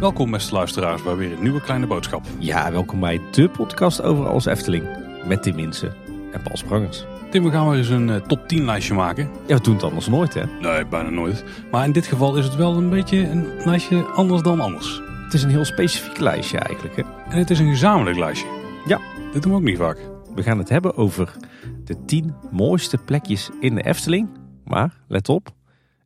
Welkom beste luisteraars bij weer een nieuwe kleine boodschap. Ja, welkom bij de podcast over Als Efteling. Met Tim Minsen en Paul Sprangers. Tim, we gaan weer eens een eh, top 10 lijstje maken. Ja, we doen het anders nooit hè. Nee, bijna nooit. Maar in dit geval is het wel een beetje een lijstje anders dan anders. Het is een heel specifiek lijstje eigenlijk hè. En het is een gezamenlijk lijstje. Ja. Dit doen we ook niet vaak. We gaan het hebben over de 10 mooiste plekjes in de Efteling. Maar, let op,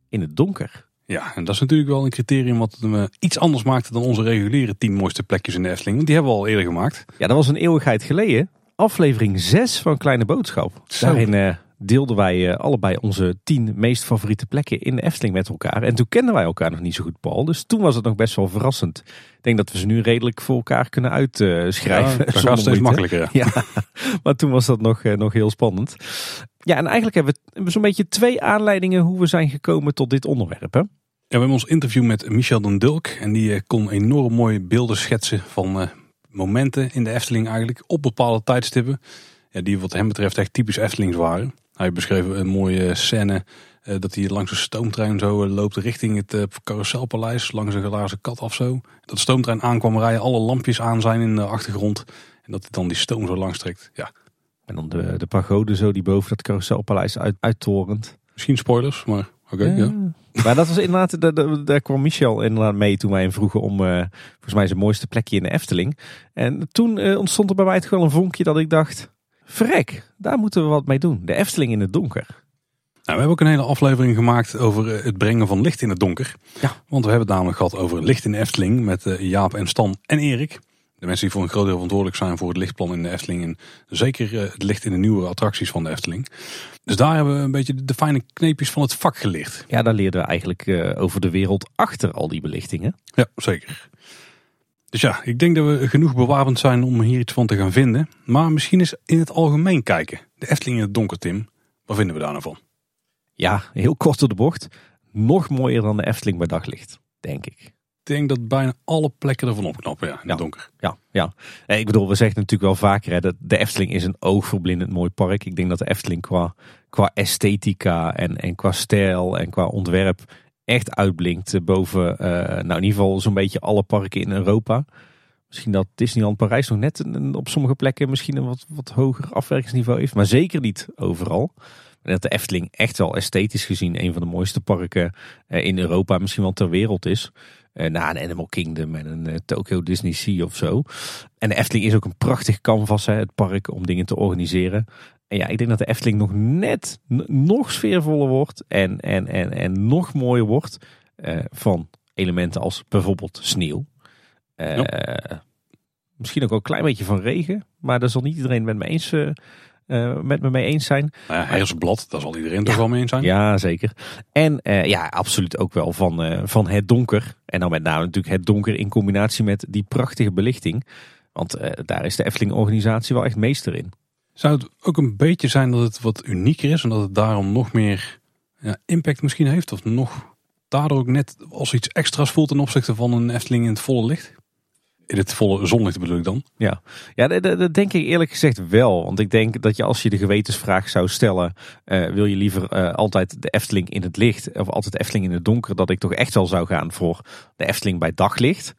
in het donker. Ja, en dat is natuurlijk wel een criterium wat het me iets anders maakte dan onze reguliere 10 mooiste plekjes in de Efteling. Want die hebben we al eerder gemaakt. Ja, dat was een eeuwigheid geleden. Aflevering 6 van Kleine Boodschap. Zo. Daarin eh, deelden wij eh, allebei onze 10 meest favoriete plekken in de Efteling met elkaar. En toen kenden wij elkaar nog niet zo goed, Paul. Dus toen was het nog best wel verrassend. Ik denk dat we ze nu redelijk voor elkaar kunnen uitschrijven. Ja, dat gaat steeds makkelijker. Ja, maar toen was dat nog, eh, nog heel spannend. Ja, en eigenlijk hebben we zo'n beetje twee aanleidingen hoe we zijn gekomen tot dit onderwerp. Hè? Ja, we hebben ons interview met Michel den Dulk. En die eh, kon enorm mooie beelden schetsen van momenten in de Efteling eigenlijk. Op bepaalde tijdstippen. Ja, die wat hem betreft echt typisch Eftelings waren. Hij beschreef een mooie scène eh, dat hij langs een stoomtrein zo eh, loopt richting het eh, carouselpaleis. Langs een glazen kat of zo. Dat de stoomtrein aankwam rijden, alle lampjes aan zijn in de achtergrond. En dat hij dan die stoom zo langs trekt. Ja, En dan de, de pagode zo die boven dat carouselpaleis uit, uittorent. misschien spoilers, maar oké. ja. Maar dat was inderdaad, daar, daar- kwam Michel inderdaad mee toen wij hem vroegen om volgens mij zijn mooiste plekje in de Efteling. En toen ontstond er bij mij toch wel een vonkje dat ik dacht, verrek, daar moeten we wat mee doen. De Efteling in het donker. Nou, we hebben ook een hele aflevering gemaakt over eh, het brengen van licht in het donker. Ja. Want we hebben het namelijk gehad over licht in de Efteling met eh, Jaap en Stan en Erik. De mensen die voor een groot deel verantwoordelijk zijn voor het lichtplan in de Efteling. En zeker eh, het licht in de nieuwe attracties van de Efteling. Dus daar hebben we een beetje de, de fijne kneepjes van het vak geleerd. Ja, daar leerden we eigenlijk over de wereld achter al die belichtingen. Ja, zeker. Dus ja, ik denk dat we genoeg bewapend zijn om hier iets van te gaan vinden. Maar misschien is in het algemeen kijken. De Efteling in het donker, Tim. Wat vinden we daar nou van? Ja, heel kort door de bocht. Nog mooier dan de Efteling bij daglicht, denk ik. Ik denk dat bijna alle plekken ervan opknappen, ja, in Ja. het donker. Ja, ja. Ik bedoel, we zeggen natuurlijk wel vaker hè, dat de Efteling is een oogverblindend mooi park. Ik denk dat de Efteling qua, qua esthetica en, en qua stijl en qua ontwerp echt uitblinkt eh, boven, eh, nou in ieder geval zo'n beetje alle parken in Europa. Misschien dat Disneyland Parijs nog net een- op sommige plekken misschien een wat, wat hoger afwerkingsniveau heeft. Maar zeker niet overal. En dat de Efteling echt wel esthetisch gezien een van de mooiste parken eh, in Europa, misschien wel ter wereld is. Na een Animal Kingdom en een Tokyo Disney Sea of zo. En de Efteling is ook een prachtig canvas, hè, het park, om dingen te organiseren. En ja, ik denk dat de Efteling nog net nog sfeervoller wordt en, en, en, en nog mooier wordt eh, van elementen als bijvoorbeeld sneeuw. Eh, Misschien ook een klein beetje van regen, maar daar zal niet iedereen met me eens, eh, met me mee eens zijn. Nou ja, hersenblad, daar zal iedereen toch wel mee eens zijn. Ja, zeker. En ja, absoluut ook wel van, van het donker. En dan met name natuurlijk het donker in combinatie met die prachtige belichting. Want daar is de Efteling-organisatie wel echt meester in. Zou het ook een beetje zijn dat het wat unieker is en dat het daarom nog meer ja, impact misschien heeft? Of nog daardoor ook net als iets extra's voelt ten opzichte van een Efteling in het volle licht? In het volle zonlicht bedoel ik dan. Ja, ja dat, denk ik eerlijk gezegd wel. Want ik denk dat je als je de gewetensvraag zou stellen... eh, wil je liever eh, altijd de Efteling in het licht of altijd Efteling in het donker... dat ik toch echt wel zou gaan voor de Efteling bij daglicht.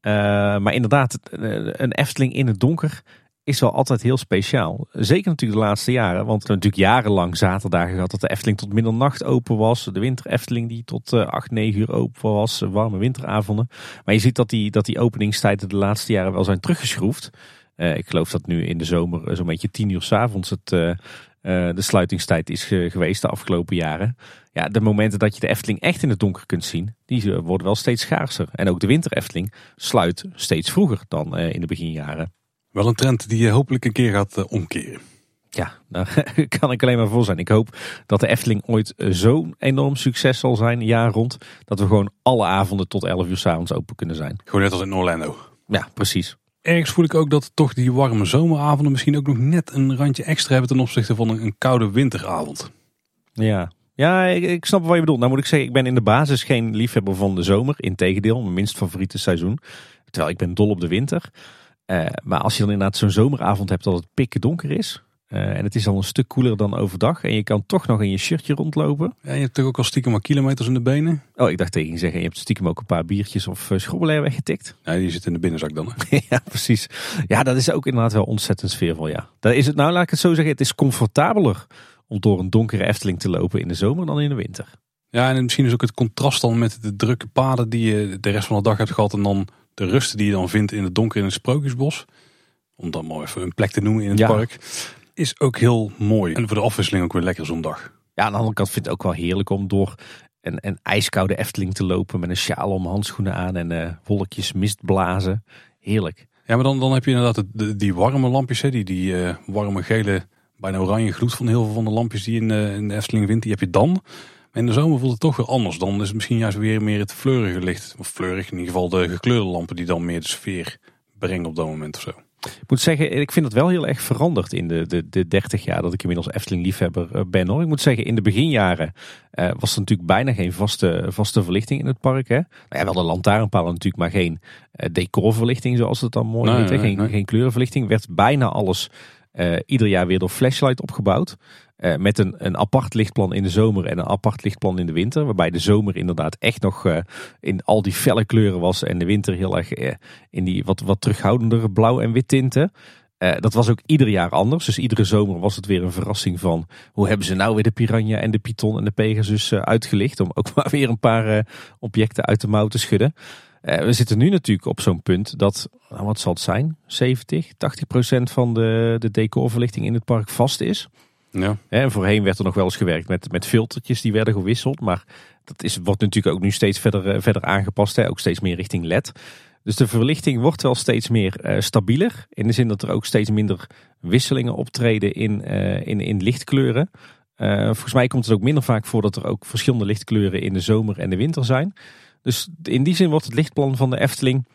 Eh, maar inderdaad, een Efteling in het donker is wel altijd heel speciaal. Zeker natuurlijk de laatste jaren. Want we hebben natuurlijk jarenlang zaterdagen gehad dat de Efteling tot middernacht open was. De winter Efteling die tot eh 8, 9 uur open was. eh, Warme winteravonden. Maar je ziet dat die, dat die openingstijden de laatste jaren wel zijn teruggeschroefd. Eh, ik geloof dat nu in de zomer eh, zo'n beetje 10 uur 's avonds het, eh, eh, de sluitingstijd is ge- geweest de afgelopen jaren. Ja, de momenten dat je de Efteling echt in het donker kunt zien, die eh, worden wel steeds schaarser. En ook de winter Efteling sluit steeds vroeger dan eh, in de beginjaren. Wel een trend die je hopelijk een keer gaat eh, omkeren. Ja, daar kan ik alleen maar voor zijn. Ik hoop dat de Efteling ooit eh, zo'n enorm succes zal zijn, jaar rond, dat we gewoon alle avonden tot 11 uur 's avonds open kunnen zijn. Gewoon net als in Orlando. Ja, precies. Ergens voel ik ook dat toch die warme zomeravonden misschien ook nog net een randje extra hebben ten opzichte van een, een koude winteravond. Ja, ja ik, ik snap wat je bedoelt. Nou moet ik zeggen, ik ben in de basis geen liefhebber van de zomer. Integendeel, mijn minst favoriete seizoen. Terwijl ik ben dol op de winter. Eh, maar als je dan inderdaad zo'n zomeravond hebt dat het pikken donker is. Eh, en het is al een stuk koeler dan overdag. En je kan toch nog in je shirtje rondlopen. Ja, je hebt toch ook al stiekem maar kilometers in de benen? Oh, ik dacht tegen je zeggen, je hebt stiekem ook een paar biertjes of uh, schrobbelair weggetikt. Nee, die zit in de binnenzak dan. ja, precies. Ja, dat is ook inderdaad wel ontzettend sfeervol, ja. Dat is het, nou laat ik het zo zeggen, het is comfortabeler om door een donkere Efteling te lopen in de zomer dan in de winter. Ja, en misschien is ook het contrast dan met de drukke paden die je de rest van de dag hebt gehad. En dan de rust die je dan vindt in het donker in het Sprookjesbos. Om dan maar even een plek te noemen in het park. Is ook heel mooi. En voor de afwisseling ook weer lekker zo'n dag. Ja, aan de andere kant vind ik het ook wel heerlijk om door een, een ijskoude Efteling te lopen. Met een sjaal om handschoenen aan en uh, wolkjes mist blazen. Heerlijk. Ja, maar dan, dan heb je inderdaad de, die warme lampjes. Hè, die die uh, warme gele, bijna oranje gloed van heel veel van de lampjes die in, uh, in de Efteling vindt. Die heb je dan. In de zomer voelt het toch weer anders. Dan is het misschien juist weer meer het fleurige licht. Of fleurig, in ieder geval de gekleurde lampen die dan meer de sfeer brengen op dat moment of zo. Ik moet zeggen, ik vind het wel heel erg veranderd in de, de, de 30 jaar dat ik inmiddels Efteling-liefhebber eh, ben. Hoor. Ik moet zeggen, in de beginjaren uh, was er natuurlijk bijna geen vaste, vaste verlichting in het park. Hè? Nou ja, wel de lantaarnpalen natuurlijk, maar geen uh, decorverlichting zoals het dan mooi heet. geen, geen kleurenverlichting. Werd bijna alles ieder jaar weer door flashlight opgebouwd. Uh, met een, een apart lichtplan in de zomer en een apart lichtplan in de winter. Waarbij de zomer inderdaad echt nog uh, in al die felle kleuren was. En de winter heel erg uh, in die wat, wat terughoudendere blauw en wit tinten. dat was ook ieder jaar anders. Dus iedere zomer was het weer een verrassing van... hoe hebben ze nou weer de piranha en de python en de pegasus uitgelicht... om ook maar weer een paar objecten uit de mouw te schudden. we zitten nu natuurlijk op zo'n punt dat, nou, wat zal het zijn? 70, 80 procent van de, de decorverlichting in het park vast is... Ja. En voorheen werd er nog wel eens gewerkt met, met filtertjes die werden gewisseld. Maar dat is, wordt natuurlijk ook nu steeds verder, eh, verder aangepast. Hè? Ook steeds meer richting LED. Dus de verlichting wordt wel steeds meer uh, stabieler. In de zin dat er ook steeds minder wisselingen optreden in, uh, in, in lichtkleuren. Uh, volgens mij komt het ook minder vaak voor dat er ook verschillende lichtkleuren in de zomer en de winter zijn. Dus in die zin wordt het lichtplan van de Efteling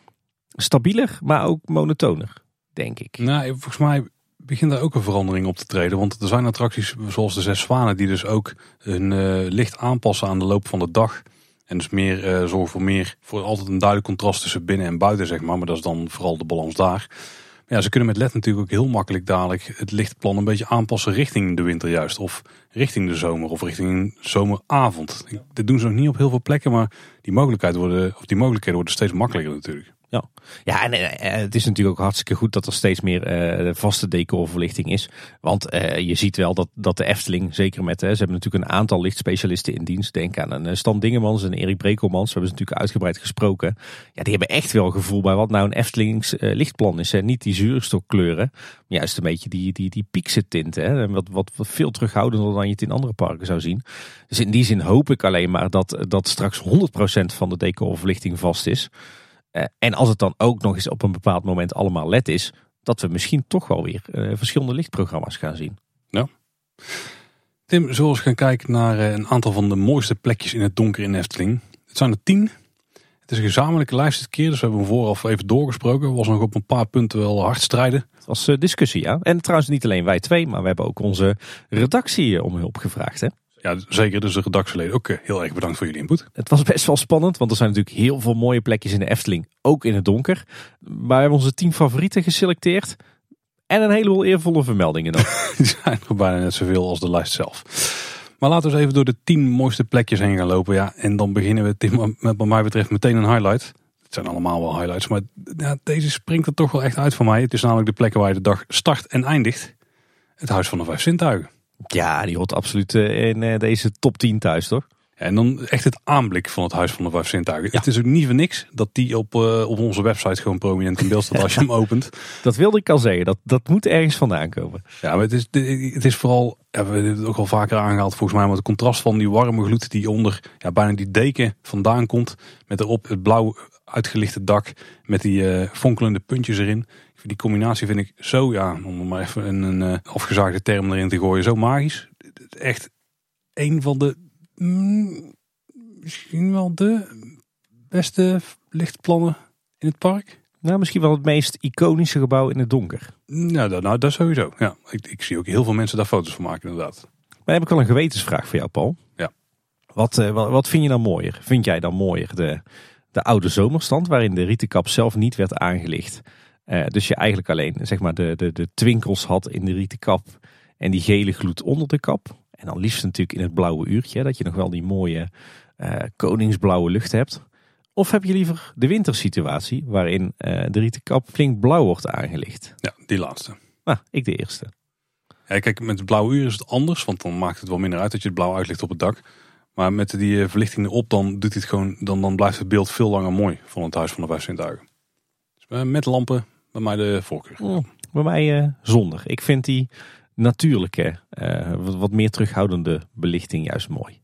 stabieler, maar ook monotoner, denk ik. Nou, volgens mij begint daar ook een verandering op te treden. Want er zijn attracties zoals de Zes Zwanen die dus ook hun uh, licht aanpassen aan de loop van de dag. En dus meer uh, zorgen voor meer, voor altijd een duidelijk contrast tussen binnen en buiten zeg maar. Maar dat is dan vooral de balans daar. Maar ja, ze kunnen met LED natuurlijk ook heel makkelijk dadelijk het lichtplan een beetje aanpassen richting de winter juist. Of richting de zomer of richting zomeravond. Dit doen ze nog niet op heel veel plekken, maar die, mogelijkheid worden, of die mogelijkheden worden steeds makkelijker natuurlijk. Ja, ja en, eh, het is natuurlijk ook hartstikke goed dat er steeds meer uh, vaste decorverlichting is. Want je ziet wel dat, dat de Efteling, zeker met, ze hebben natuurlijk een aantal lichtspecialisten in dienst. Denk aan een Stan Dingemans en Erik Brekelmans, we hebben ze natuurlijk uitgebreid gesproken. Ja, die hebben echt wel gevoel bij wat nou een Eftelings lichtplan is. Niet die zuurstokkleuren, maar juist een beetje die, die, die piekse tinten. Hè. Wat, wat, wat veel terughoudender dan je het in andere parken zou zien. Dus in die zin hoop ik alleen maar dat, dat straks 100% van de decorverlichting vast is. Uh, en als het dan ook nog eens op een bepaald moment allemaal LED is, dat we misschien toch wel weer uh, verschillende lichtprogramma's gaan zien. Ja. Tim, zullen we gaan kijken naar uh, een aantal van de mooiste plekjes in het donker in Efteling. Het zijn er tien. Het is een gezamenlijke lijst dit keer, dus we hebben hem vooraf even doorgesproken. Was nog op een paar punten wel hard strijden. Het was discussie, ja. En trouwens niet alleen wij twee, maar we hebben ook onze redactie om hulp gevraagd, hè. Ja, zeker. Dus de redactieleden ook heel erg bedankt voor jullie input. Het was best wel spannend, want er zijn natuurlijk heel veel mooie plekjes in de Efteling, ook in het donker. Maar we hebben onze tien favorieten geselecteerd. En een heleboel eervolle vermeldingen dan. Die zijn er bijna net zoveel als de lijst zelf. Maar laten we eens even door de tien mooiste plekjes heen gaan lopen. Ja, en dan beginnen we Tim, met wat mij betreft meteen een highlight. Het zijn allemaal wel highlights, maar ja, deze springt er toch wel echt uit voor mij. Het is namelijk de plekken waar je de dag start en eindigt. Het Huis van de Vijf Zintuigen. Ja, die hoort absoluut eh, in eh, deze top 10 thuis, toch? En dan echt het aanblik van het Huis van de Vijf Zintuigen. Het is ook niet voor niks dat die op, uh, op onze website gewoon prominent in beeld staat als je hem opent. Dat wilde ik al zeggen. Dat, dat moet ergens vandaan komen. Ja, maar het is, het is vooral, ja, we hebben het ook al vaker aangehaald volgens mij, maar het contrast van die warme gloed die onder ja, bijna die deken vandaan komt. Met erop het blauw uitgelichte dak met die uh, fonkelende puntjes erin. Die combinatie vind ik zo, ja, om maar even een, een uh, afgezaagde term erin te gooien, zo magisch. Echt een van de, mm, misschien wel de beste lichtplannen in het park. Nou, misschien wel het meest iconische gebouw in het donker. Nou, dat, nou, dat sowieso. Ja, ik, ik zie ook heel veel mensen daar foto's van maken, inderdaad. Maar heb ik wel een gewetensvraag voor jou, Paul. Ja. Wat, uh, wat, wat vind je dan mooier? Vind jij dan mooier de, de oude zomerstand, waarin de rietenkap zelf niet werd aangelicht? Uh, dus je eigenlijk alleen zeg maar, de, de, de twinkels had in de rieten kap En die gele gloed onder de kap. En dan liefst natuurlijk in het blauwe uurtje. Dat je nog wel die mooie uh, koningsblauwe lucht hebt. Of heb je liever de wintersituatie waarin uh, de rieten kap flink blauw wordt aangelicht? Ja, die laatste. Nou, ik de eerste. Ja, kijk, met het blauwe uur is het anders, want dan maakt het wel minder uit dat je het blauw uitlicht op het dak. Maar met die verlichting erop, dan, doet het gewoon, dan, dan blijft het beeld veel langer mooi van het Huis van de Vijf. Dus met lampen bij mij de voorkeur. Oh, bij mij uh, zonder. Ik vind die natuurlijke, uh, wat, wat meer terughoudende belichting juist mooi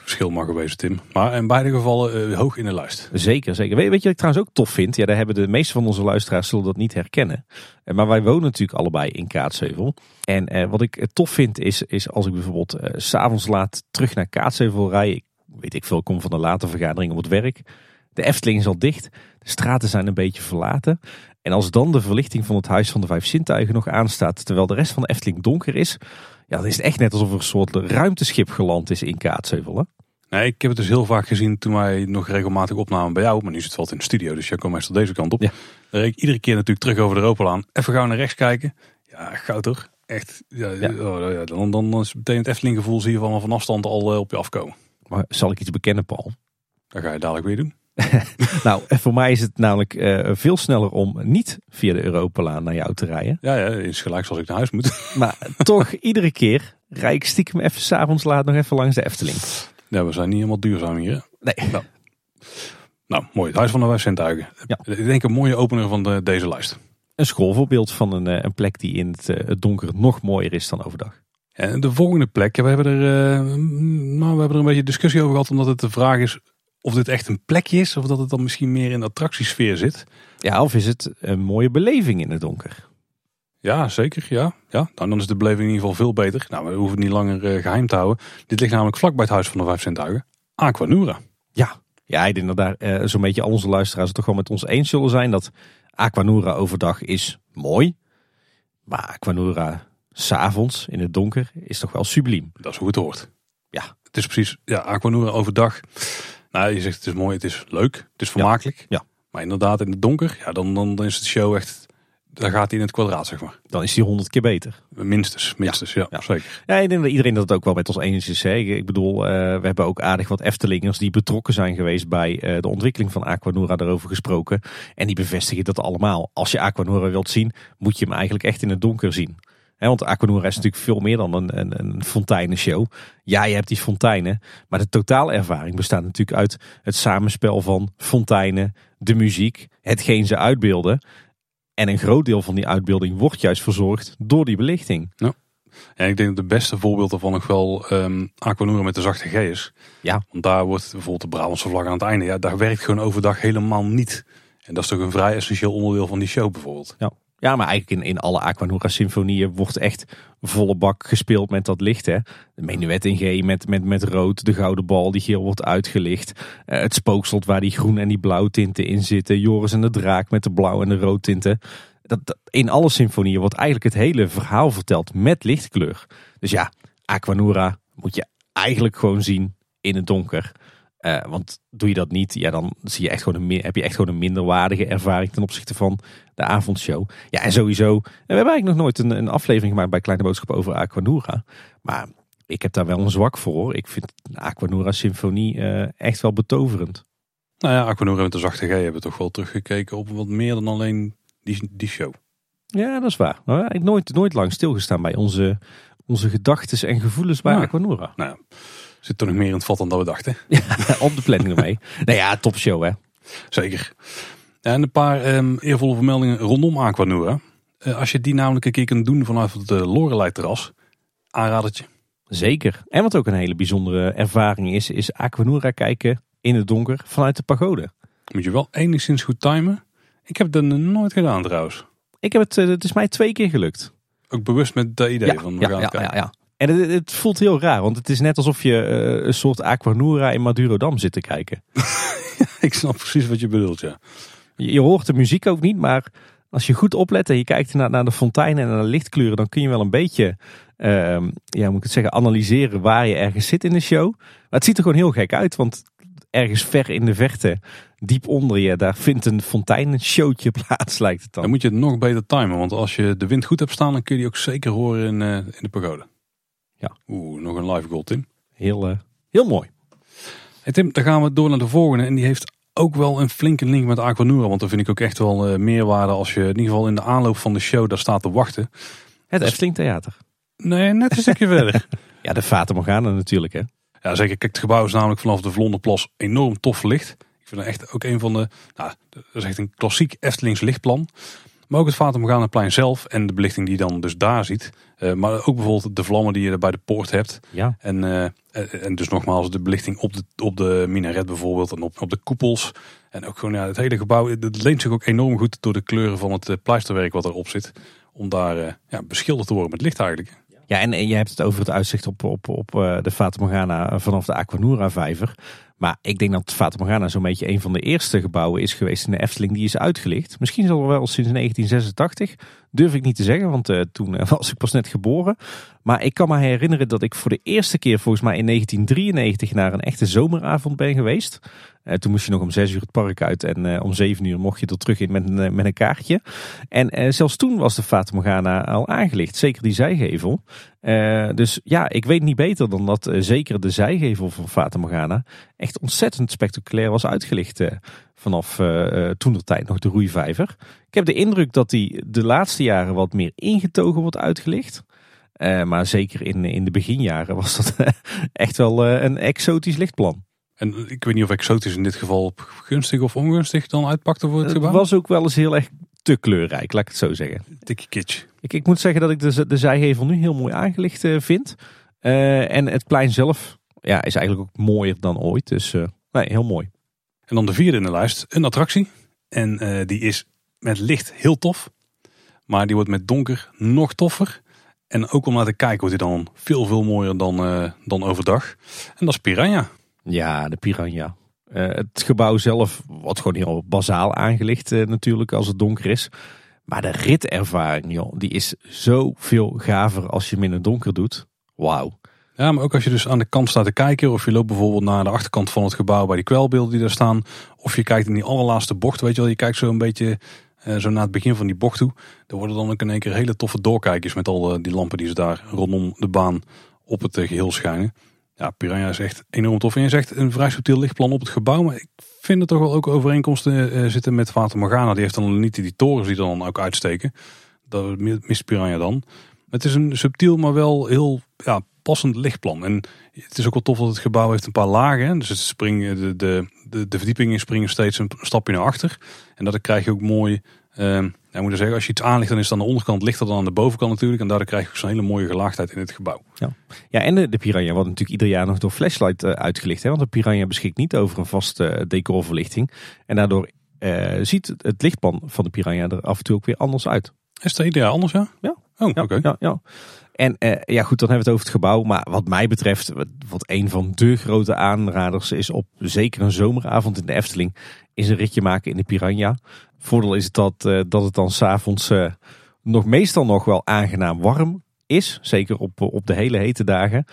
verschil mag geweest, Tim. Maar in beide gevallen uh, hoog in de lijst. Zeker, zeker. Weet, weet je wat ik trouwens ook tof vind? Ja, daar hebben de meeste van onze luisteraars zullen dat niet herkennen. Maar wij wonen natuurlijk allebei in Kaatsheuvel. En wat ik tof vind is, is als ik bijvoorbeeld s s'avonds laat terug naar Kaatsheuvel rij. Ik weet ik veel, kom van een late vergadering op het werk. De Efteling is al dicht. De straten zijn een beetje verlaten. En als dan de verlichting van het Huis van de Vijf Zintuigen nog aanstaat, terwijl de rest van de Efteling donker is, ja, dan is het echt net alsof er een soort ruimteschip geland is in Kaatsheuvel. Hè? Nee, ik heb het dus heel vaak gezien toen wij nog regelmatig opnamen bij jou. Maar nu zit het wel in de studio, dus jij komt meestal deze kant op. Ja. Dan reed ik iedere keer natuurlijk terug over de Ropelaan. Even gauw naar rechts kijken. Ja, goud toch? Echt. Ja, ja. Oh, ja dan, dan, dan is meteen het Efteling gevoel zie je van, van afstand al uh, op je afkomen. Maar zal ik iets bekennen, Paul? Dat ga je dadelijk weer doen. nou, voor mij is het namelijk uh, veel sneller om niet via de Europalaan naar jou te rijden. Ja, ja, is gelijk zoals ik naar huis moet. maar toch, iedere keer rijd ik stiekem even s'avonds laat nog even langs de Efteling. Ja, we zijn niet helemaal duurzaam hier. Nee. Nou, nou mooi. Het Huis van de Vijf Zintuigen. Ja. Ik denk een mooie opener van de, deze lijst. Een schoolvoorbeeld van een, eh, een plek die in het, het donker nog mooier is dan overdag. En de volgende plek, we hebben, er, nou, we hebben er een beetje discussie over gehad, omdat het de vraag is of dit echt een plekje is, of dat het dan misschien meer in de attractiesfeer zit. Ja, of is het een mooie beleving in het donker? Ja, zeker. Ja. Ja, nou, dan is de beleving in ieder geval veel beter. Nou, we hoeven het niet langer uh, geheim te houden. Dit ligt namelijk vlak bij het Huis van de Vijf Zintuigen. Aquanura. Ja, ja ik denk dat daar uh, zo'n beetje al onze luisteraars het toch wel met ons eens zullen zijn. Dat Aquanura overdag is mooi. Maar Aquanura s'avonds in het donker is toch wel subliem. Dat is hoe het hoort. Ja. Het is precies, ja, Aquanura overdag. Nou, je zegt het is mooi, het is leuk, het is vermakelijk. Ja. Maar inderdaad, in het donker, ja, dan, dan, dan is het show echt dan gaat hij in het kwadraat, zeg maar. Dan is hij honderd keer beter. Minstens, minstens, ja, ja, zeker. Ja, ik denk dat iedereen dat het ook wel met ons eens is. Hè. Ik bedoel, uh, we hebben ook aardig wat Eftelingers die betrokken zijn geweest bij uh, de ontwikkeling van Aquanura daarover gesproken. En die bevestigen dat allemaal. Als je Aquanura wilt zien, moet je hem eigenlijk echt in het donker zien. He, want Aquanura is natuurlijk veel meer dan een, een, een fonteinenshow. Ja, je hebt die fonteinen. Maar de totaalervaring bestaat natuurlijk uit het samenspel van fonteinen, de muziek, hetgeen ze uitbeelden. En een groot deel van die uitbeelding wordt juist verzorgd door die belichting. Ja. Ja, ik denk dat de beste voorbeeld daarvan nog wel um, Aquanura met de zachte G is. Ja. Want daar wordt bijvoorbeeld de Brabantse vlag aan het einde. Ja, daar werkt gewoon overdag helemaal niet. En dat is toch een vrij essentieel onderdeel van die show bijvoorbeeld. Ja. Ja, maar eigenlijk in, in alle Aquanura symfonieën wordt echt volle bak gespeeld met dat licht. Hè? De menuet in G met, met, met rood, de gouden bal die geel wordt uitgelicht. Uh, het spookslot waar die groen en die blauw tinten in zitten. Joris en de draak met de blauw en de rood tinten. Dat, in alle symfonieën wordt eigenlijk het hele verhaal verteld met lichtkleur. Dus ja, Aquanura moet je eigenlijk gewoon zien in het donker. Uh, want doe je dat niet, ja, dan zie je echt gewoon een, heb je echt gewoon een minderwaardige ervaring ten opzichte van de avondshow. Ja, en sowieso, we hebben eigenlijk nog nooit een, een aflevering gemaakt bij Kleine Boodschap over Aquanura. Maar ik heb daar wel een zwak voor. Ik vind de Aquanura Symfonie uh, echt wel betoverend. Nou ja, Aquanura met de zachte G hebben toch wel teruggekeken op wat meer dan alleen die, die show. Ja, dat is waar. Ik nooit, nooit lang stilgestaan bij onze, onze gedachten en gevoelens bij Aquanura. Nou ja zit er nog meer in het vat dan dat we dachten. Ja, op de planning ermee. nou ja, topshow hè. Zeker. En een paar um, eervolle vermeldingen rondom Aquanura. Uh, als je die namelijk een keer kunt doen vanaf het uh, Lorelei terras, aanradertje. Zeker. En wat ook een hele bijzondere ervaring is, is Aquanura kijken in het donker vanuit de pagode. Moet je wel enigszins goed timen. Ik heb dat nooit gedaan trouwens. Ik heb het, uh, het is mij twee keer gelukt. Ook bewust met dat idee ja, van we ja, gaan ja, kijken. ja, ja. En het, het, voelt heel raar, want het is net alsof je uh, een soort Aquanura in Madurodam zit te kijken. ik snap precies wat je bedoelt, ja. Je, je, hoort de muziek ook niet, maar als je goed oplet en je kijkt naar, naar de fonteinen en naar de lichtkleuren, dan kun je wel een beetje, uh, ja, moet ik het zeggen, analyseren waar je ergens zit in de show. Maar het ziet er gewoon heel gek uit, want ergens ver in de verte, diep onder je, daar vindt een fonteinenshowtje plaats, lijkt het dan. Dan moet je het nog beter timen, want als je de wind goed hebt staan, dan kun je die ook zeker horen in, uh, in de pagode. Ja. Oeh, nog een live goal, Tim. Heel, uh, heel mooi. Hey Tim, dan gaan we door naar de volgende. En die heeft ook wel een flinke link met Aquanura. Want dan vind ik ook echt wel uh, meerwaarde als je in ieder geval in de aanloop van de show daar staat te wachten. Het Efteling Theater. Nee, net een stukje verder. Ja, de Fata Morgana natuurlijk hè. Ja, zeker. Kijk, het gebouw is namelijk vanaf de Vlonderplas enorm tof verlicht. Ik vind het echt ook een van de... Nou, dat is echt een klassiek Eftelings lichtplan. Maar ook het Fata Morgana plein zelf en de belichting die je dan dus daar ziet. Uh, maar ook bijvoorbeeld de vlammen die je er bij de poort hebt. Ja. En, uh, en dus nogmaals de belichting op de, op de minaret bijvoorbeeld en op, op de koepels. En ook gewoon ja, het hele gebouw. Het leent zich ook enorm goed door de kleuren van het pleisterwerk wat erop zit. Om daar uh, ja, beschilderd te worden met licht eigenlijk. Ja, en, en je hebt het over het uitzicht op, op, op de Fata Morgana vanaf de Aquanura vijver. Maar ik denk dat Fata Morgana zo'n beetje een van de eerste gebouwen is geweest in de Efteling die is uitgelicht. Misschien al wel sinds 1986. Durf ik niet te zeggen, want uh, toen uh, was ik pas net geboren. Maar ik kan me herinneren dat ik voor de eerste keer volgens mij in 1993 naar een echte zomeravond ben geweest. Uh, toen moest je nog om zes uur het park uit en om zeven uur mocht je er terug in met, met een kaartje. En zelfs toen was de Fata Morgana al aangelicht, zeker die zijgevel. dus ja, ik weet niet beter dan dat zeker de zijgevel van Fata Morgana echt ontzettend spectaculair was uitgelicht vanaf toen de tijd nog de roeivijver. Ik heb de indruk dat die de laatste jaren wat meer ingetogen wordt uitgelicht. Uh, maar zeker in, in de beginjaren was dat echt wel uh, een exotisch lichtplan. En ik weet niet of exotisch in dit geval gunstig of ongunstig dan uitpakte voor het gebouw. Het was ook wel eens heel erg te kleurrijk, laat ik het zo zeggen. Dikke kitsch. Ik, ik moet zeggen dat ik de, de zijhevel nu heel mooi aangelicht vind. en het plein zelf ja, is eigenlijk ook mooier dan ooit. Dus nee, heel mooi. En dan de vierde in de lijst, een attractie. En die is met licht heel tof. Maar die wordt met donker nog toffer. En ook om naar te kijken wordt hij dan veel, veel mooier dan, uh, dan overdag. En dat is Piranha. Ja, de Piranha. Uh, het gebouw zelf wordt gewoon heel bazaal aangelicht natuurlijk als het donker is. Maar de ritervaring, joh, die is zoveel gaver als je hem in het donker doet. Wauw. Ja, maar ook als je dus aan de kant staat te kijken. Of je loopt bijvoorbeeld naar de achterkant van het gebouw bij die kwelbeelden die daar staan. Of je kijkt in die allerlaatste bocht, weet je wel. Je kijkt zo een beetje uh, zo na het begin van die bocht toe. Er worden dan ook in één keer hele toffe doorkijkers met al die lampen die ze daar rondom de baan op het geheel schijnen. Ja, Piranha is echt enorm tof. En je zegt een vrij subtiel lichtplan op het gebouw. Maar ik vind er toch wel ook overeenkomsten uh, zitten met Fata Morgana. Die heeft dan niet die torens die dan ook uitsteken. Dat mist Piranha dan. Het is een subtiel, maar wel heel ja, passend lichtplan. En het is ook wel tof dat het gebouw heeft een paar lagen. Dus het springen, de, de, de, de verdiepingen springen steeds een stapje naar achter. En dat krijg je ook mooi. Uh, ja, moet zeggen, als je iets aanlicht, dan is het aan de onderkant lichter dan aan de bovenkant natuurlijk. En daardoor krijg je zo'n hele mooie gelaagdheid in het gebouw. Ja, ja en de, de Piranha wordt natuurlijk ieder jaar nog door flashlight uh, uitgelicht. Hè? Want de Piranha beschikt niet over een vaste uh, decorverlichting. En daardoor uh, ziet het lichtplan van de Piranha er af en toe ook weer anders uit. Is dat ieder jaar anders, ja? Ja. Oh, oké. Okay. Ja, ja. En uh, ja, goed, dan hebben we het over het gebouw. Maar wat mij betreft, wat een van de grote aanraders is op zeker een zomeravond in de Efteling, is een ritje maken in de Piranha. Voordeel is dat, uh, dat het dan s'avonds uh, nog meestal nog wel aangenaam warm is. Zeker op, op de hele hete dagen.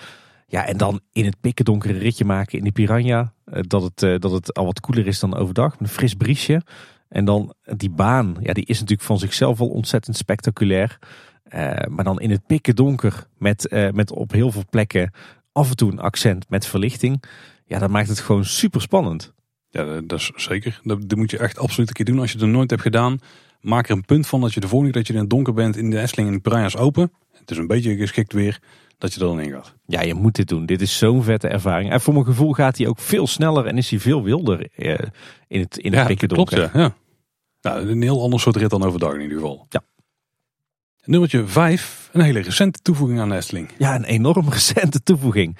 Ja, en dan in het pikkendonkere ritje maken in de Piranha. dat, het, dat het al wat koeler is dan overdag. Met een fris briesje. En dan die baan, ja, die is natuurlijk van zichzelf al ontzettend spectaculair. Uh, maar dan in het pikken donker met, uh, met op heel veel plekken af en toe een accent met verlichting. Ja, dat maakt het gewoon super spannend. Ja, dat is zeker. Dat, dat moet je echt absoluut een keer doen. Als je het nooit hebt gedaan, maak er een punt van dat je de volgende keer dat je in het donker bent in de Efteling en de open. Het is een beetje geschikt weer dat je er dan in gaat. Ja, je moet dit doen. Dit is zo'n vette ervaring. En voor mijn gevoel gaat hij ook veel sneller en is hij veel wilder in het, in het ja, pikken donker. Klopt, ja. ja. Nou, een heel ander soort rit dan overdag in ieder geval. Ja. Nummertje 5, een hele recente toevoeging aan de Efteling. Ja, een enorm recente toevoeging.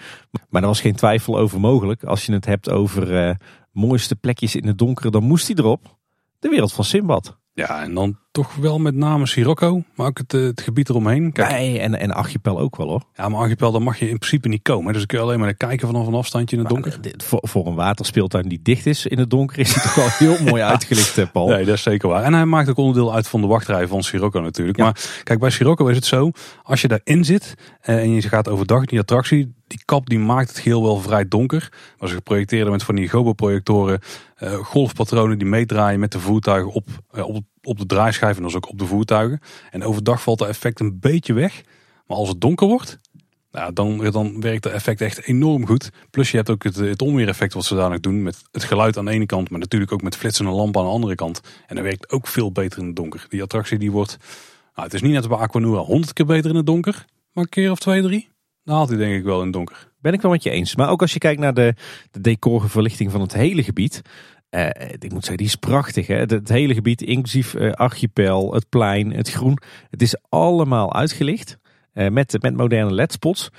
Maar er was geen twijfel over mogelijk. Als je het hebt over uh, mooiste plekjes in het donker, dan moest hij erop. De wereld van Simbad. Ja, en dan toch wel met name Sirocco, maar ook het, het gebied eromheen. Kijk. Nee, en, en Archipel ook wel hoor. Ja, maar Archipel, dan mag je in principe niet komen. Dus dan kun je alleen maar kijken vanaf een afstandje in het maar, donker. Dit, voor, voor een waterspeeltuin die dicht is in het donker, is hij toch wel heel mooi uitgelicht, Paul. Nee, dat is zeker waar. En hij maakt ook onderdeel uit van de wachtrij van Sirocco natuurlijk. Ja. Maar kijk, bij Sirocco is het zo, als je daarin zit en je gaat overdag in die attractie, die kap die maakt het geheel wel vrij donker. Maar ze geprojecteerd met van die gobo-projectoren uh, golfpatronen die meedraaien met de voertuigen op, op, op de draaischijf en dus ook op de voertuigen. En overdag valt dat effect een beetje weg. Maar als het donker wordt, nou, dan, dan werkt het effect echt enorm goed. Plus je hebt ook het, het onweereffect wat ze nog doen. Met het geluid aan de ene kant, maar natuurlijk ook met flitsende lampen aan de andere kant. En dat werkt ook veel beter in het donker. Die attractie die wordt, nou, het is niet net bij Aquanura honderd keer beter in het donker. Maar een keer of twee, drie, dan haalt hij denk ik wel in het donker. Ben ik wel met je eens. Maar ook als je kijkt naar de, de decorverlichting van het hele gebied. Uh, ik moet zeggen, die is prachtig. Hè? Het, hele gebied, inclusief uh, archipel, het plein, het groen. Het is allemaal uitgelicht. Uh, met, met moderne ledspots.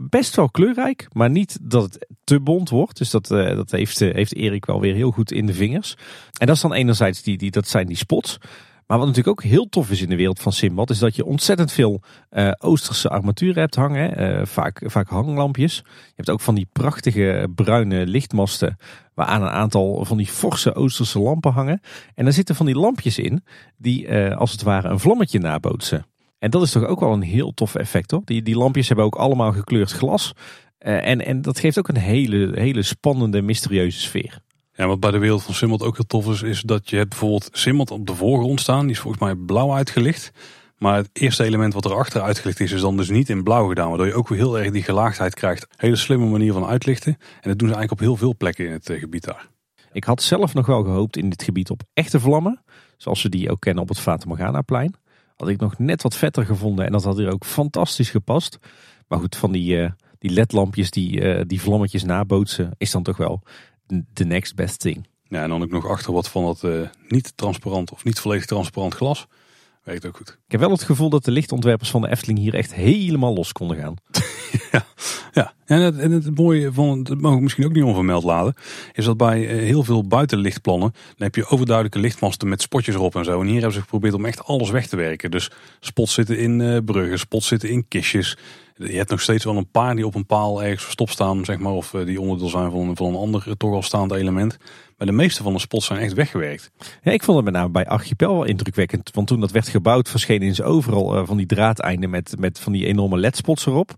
Best wel kleurrijk, maar niet dat het te bont wordt. Dus dat, dat heeft, heeft Erik wel weer heel goed in de vingers. En dat is dan enerzijds die, die, dat zijn die spots. Maar wat natuurlijk ook heel tof is in de wereld van Simbad, is dat je ontzettend veel uh, Oosterse armaturen hebt hangen. vaak, vaak hanglampjes. Je hebt ook van die prachtige bruine lichtmasten, waar aan een aantal van die forse Oosterse lampen hangen. En daar zitten van die lampjes in, die als het ware een vlammetje nabootsen. En dat is toch ook wel een heel tof effect hoor. Die, die lampjes hebben ook allemaal gekleurd glas. En, en dat geeft ook een hele, hele spannende, mysterieuze sfeer. Ja, wat bij de wereld van Simmelt ook heel tof is, is dat je hebt bijvoorbeeld Simmelt op de voorgrond staan. Die is volgens mij blauw uitgelicht. Maar het eerste element wat erachter uitgelicht is, is dan dus niet in blauw gedaan. Waardoor je ook weer heel erg die gelaagdheid krijgt. Hele slimme manier van uitlichten. En dat doen ze eigenlijk op heel veel plekken in het uh, gebied daar. Ik had zelf nog wel gehoopt in dit gebied op echte vlammen. Zoals we die ook kennen op het Fata Morgana plein. Had ik nog net wat vetter gevonden en dat had hier ook fantastisch gepast. Maar goed, van die, uh, die ledlampjes die, uh, die vlammetjes nabootsen is dan toch wel de next best thing. Ja, en dan ook nog achter wat van dat uh, niet transparant of niet volledig transparant glas. Werkt ook goed. Ik heb wel het gevoel dat de lichtontwerpers van de Efteling hier echt helemaal los konden gaan. ja, ja. En, het, en het mooie van, dat mag ik misschien ook niet onvermeld laten, is dat bij eh, heel veel buitenlichtplannen, dan heb je overduidelijke lichtmasten met spotjes erop en zo. En hier hebben ze geprobeerd om echt alles weg te werken. Dus spots zitten in uh, bruggen, spots zitten in kistjes. Je hebt nog steeds wel een paar die op een paal ergens verstopt staan, zeg maar, of uh, die onderdeel zijn van, van een ander toch al staand element. Maar de meeste van de spots zijn echt weggewerkt. Ik vond het met name bij Archipel wel indrukwekkend. Want toen dat werd gebouwd, verschenen ze overal uh, van die draadeinden met, met van die enorme ledspots erop.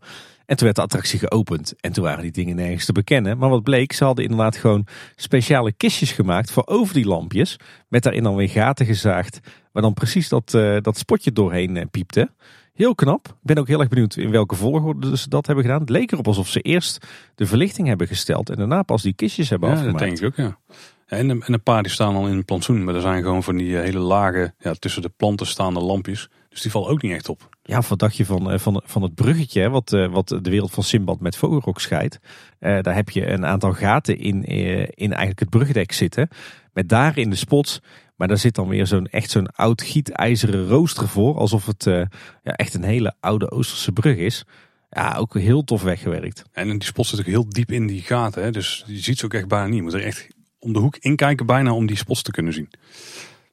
En toen werd de attractie geopend. En toen waren die dingen nergens te bekennen. Maar wat bleek, ze hadden inderdaad gewoon speciale kistjes gemaakt voor over die lampjes. Met daarin dan weer gaten gezaagd. Waar dan precies dat, uh, dat spotje doorheen piepte. Heel knap. Ik ben ook heel erg benieuwd in welke volgorde ze dat hebben gedaan. Het leek erop alsof ze eerst de verlichting hebben gesteld. En daarna pas die kistjes hebben ja, afgemaakt. dat denk ik ook, ja. En, en een paar die staan al in het plantsoen. Maar er zijn gewoon van die hele lage, ja, tussen de planten staande lampjes. Dus die vallen ook niet echt op. Ja, wat dacht je van, van, van het bruggetje wat, wat de wereld van Simbad met Vogelrok scheidt? Uh, daar heb je een aantal gaten in, in eigenlijk het brugdek zitten. Met daarin de spots. Maar daar zit dan weer zo'n echt zo'n oud gietijzeren rooster voor. Alsof het uh, ja, echt een hele oude Oosterse brug is. Ja, ook heel tof weggewerkt. En die spots zitten ook heel diep in die gaten. Hè? Dus je ziet ze ook echt bijna niet. Je moet er echt om de hoek inkijken bijna om die spots te kunnen zien.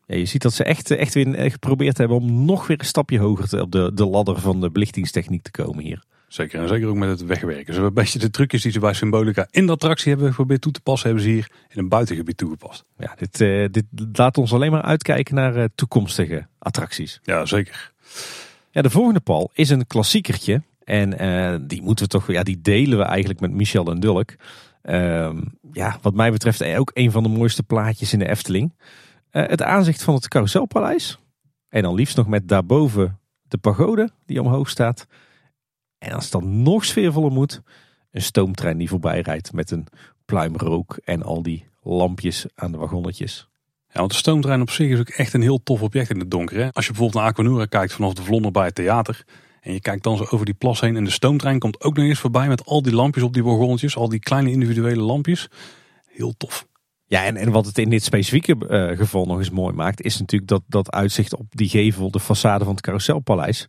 Ja, je ziet dat ze echt, echt weer geprobeerd hebben om nog weer een stapje hoger te, op de, de ladder van de belichtingstechniek te komen hier. Zeker, en zeker ook met het wegwerken. Ze een beetje de trucjes die ze bij Symbolica in de attractie hebben geprobeerd toe te passen, hebben ze hier in een buitengebied toegepast. Ja, dit, uh, dit laat ons alleen maar uitkijken naar uh, toekomstige attracties. Ja, zeker. Ja, de volgende pal is een klassiekertje. En uh, die moeten we toch, ja, die delen we eigenlijk met Michel en Dulk. ja, wat mij betreft ook een van de mooiste plaatjes in de Efteling. het aanzicht van het Carouselpaleis. En dan liefst nog met daarboven de pagode die omhoog staat. En als het dan nog sfeervoller moet, een stoomtrein die voorbij rijdt met een pluimrook en al die lampjes aan de wagonnetjes. Ja, want de stoomtrein op zich is ook echt een heel tof object in het donker. Hè? Als je bijvoorbeeld naar Aquanura kijkt vanaf de Vlonder bij het theater. En je kijkt dan zo over die plas heen en de stoomtrein komt ook nog eens voorbij met al die lampjes op die wagonnetjes. Al die kleine individuele lampjes. Heel tof. Ja, en, en wat het in dit specifieke uh, geval nog eens mooi maakt, is natuurlijk dat, dat uitzicht op die gevel, de façade van het Carouselpaleis.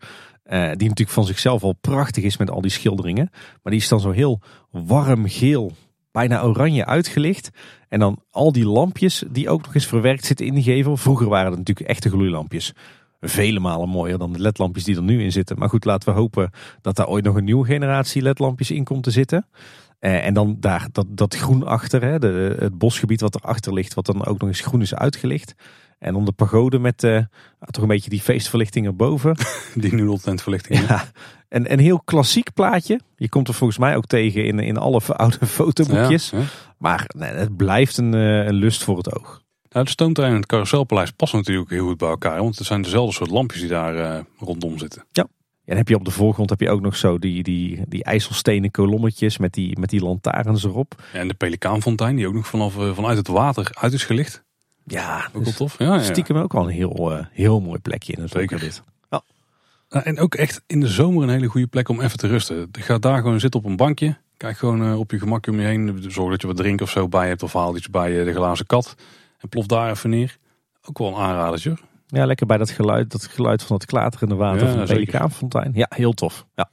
Uh, die natuurlijk van zichzelf al prachtig is met al die schilderingen. Maar die is dan zo heel warm geel, bijna oranje uitgelicht. En dan al die lampjes die ook nog eens verwerkt zitten in die gevel. Vroeger waren het natuurlijk echte gloeilampjes. Vele malen mooier dan de ledlampjes die er nu in zitten. Maar goed, laten we hopen dat daar ooit nog een nieuwe generatie ledlampjes in komt te zitten. Uh, en dan daar dat, dat groen achter, hè, de, het bosgebied wat erachter ligt, wat dan ook nog eens groen is uitgelicht. En om de pagode met uh, toch een beetje die feestverlichting erboven. Die nudeltentverlichting. Ja, en een heel klassiek plaatje. Je komt er volgens mij ook tegen in, in alle oude fotoboekjes. Maar nee, het blijft een, een lust voor het oog. Nou, de stoomtrein en het carouselpaleis passen natuurlijk heel goed bij elkaar. Want het zijn dezelfde soort lampjes die daar uh, rondom zitten. Ja. En heb je op de voorgrond heb je ook nog zo die, die, die ijzelstenen kolommetjes met die, met die lantaarns erop. En de pelikaanfontein die ook nog vanaf, vanuit het water uit is gelicht. Ja, ook wel dus tof. Ja, ja. Stiekem ook wel een heel, uh, heel mooi plekje in het Zeker. dit. Ja. Nou, en ook echt in de zomer een hele goede plek om even te rusten. Ga daar gewoon zitten op een bankje. Kijk gewoon op je gemak om je heen. Zorg dat je wat drinken of zo bij hebt of haal iets bij de glazen kat. En plof daar even neer. Ook wel een aanradertje. Ja, lekker bij dat geluid, dat geluid van het klaterende water van de Pelikaanfontein. Ja, heel tof. Ja,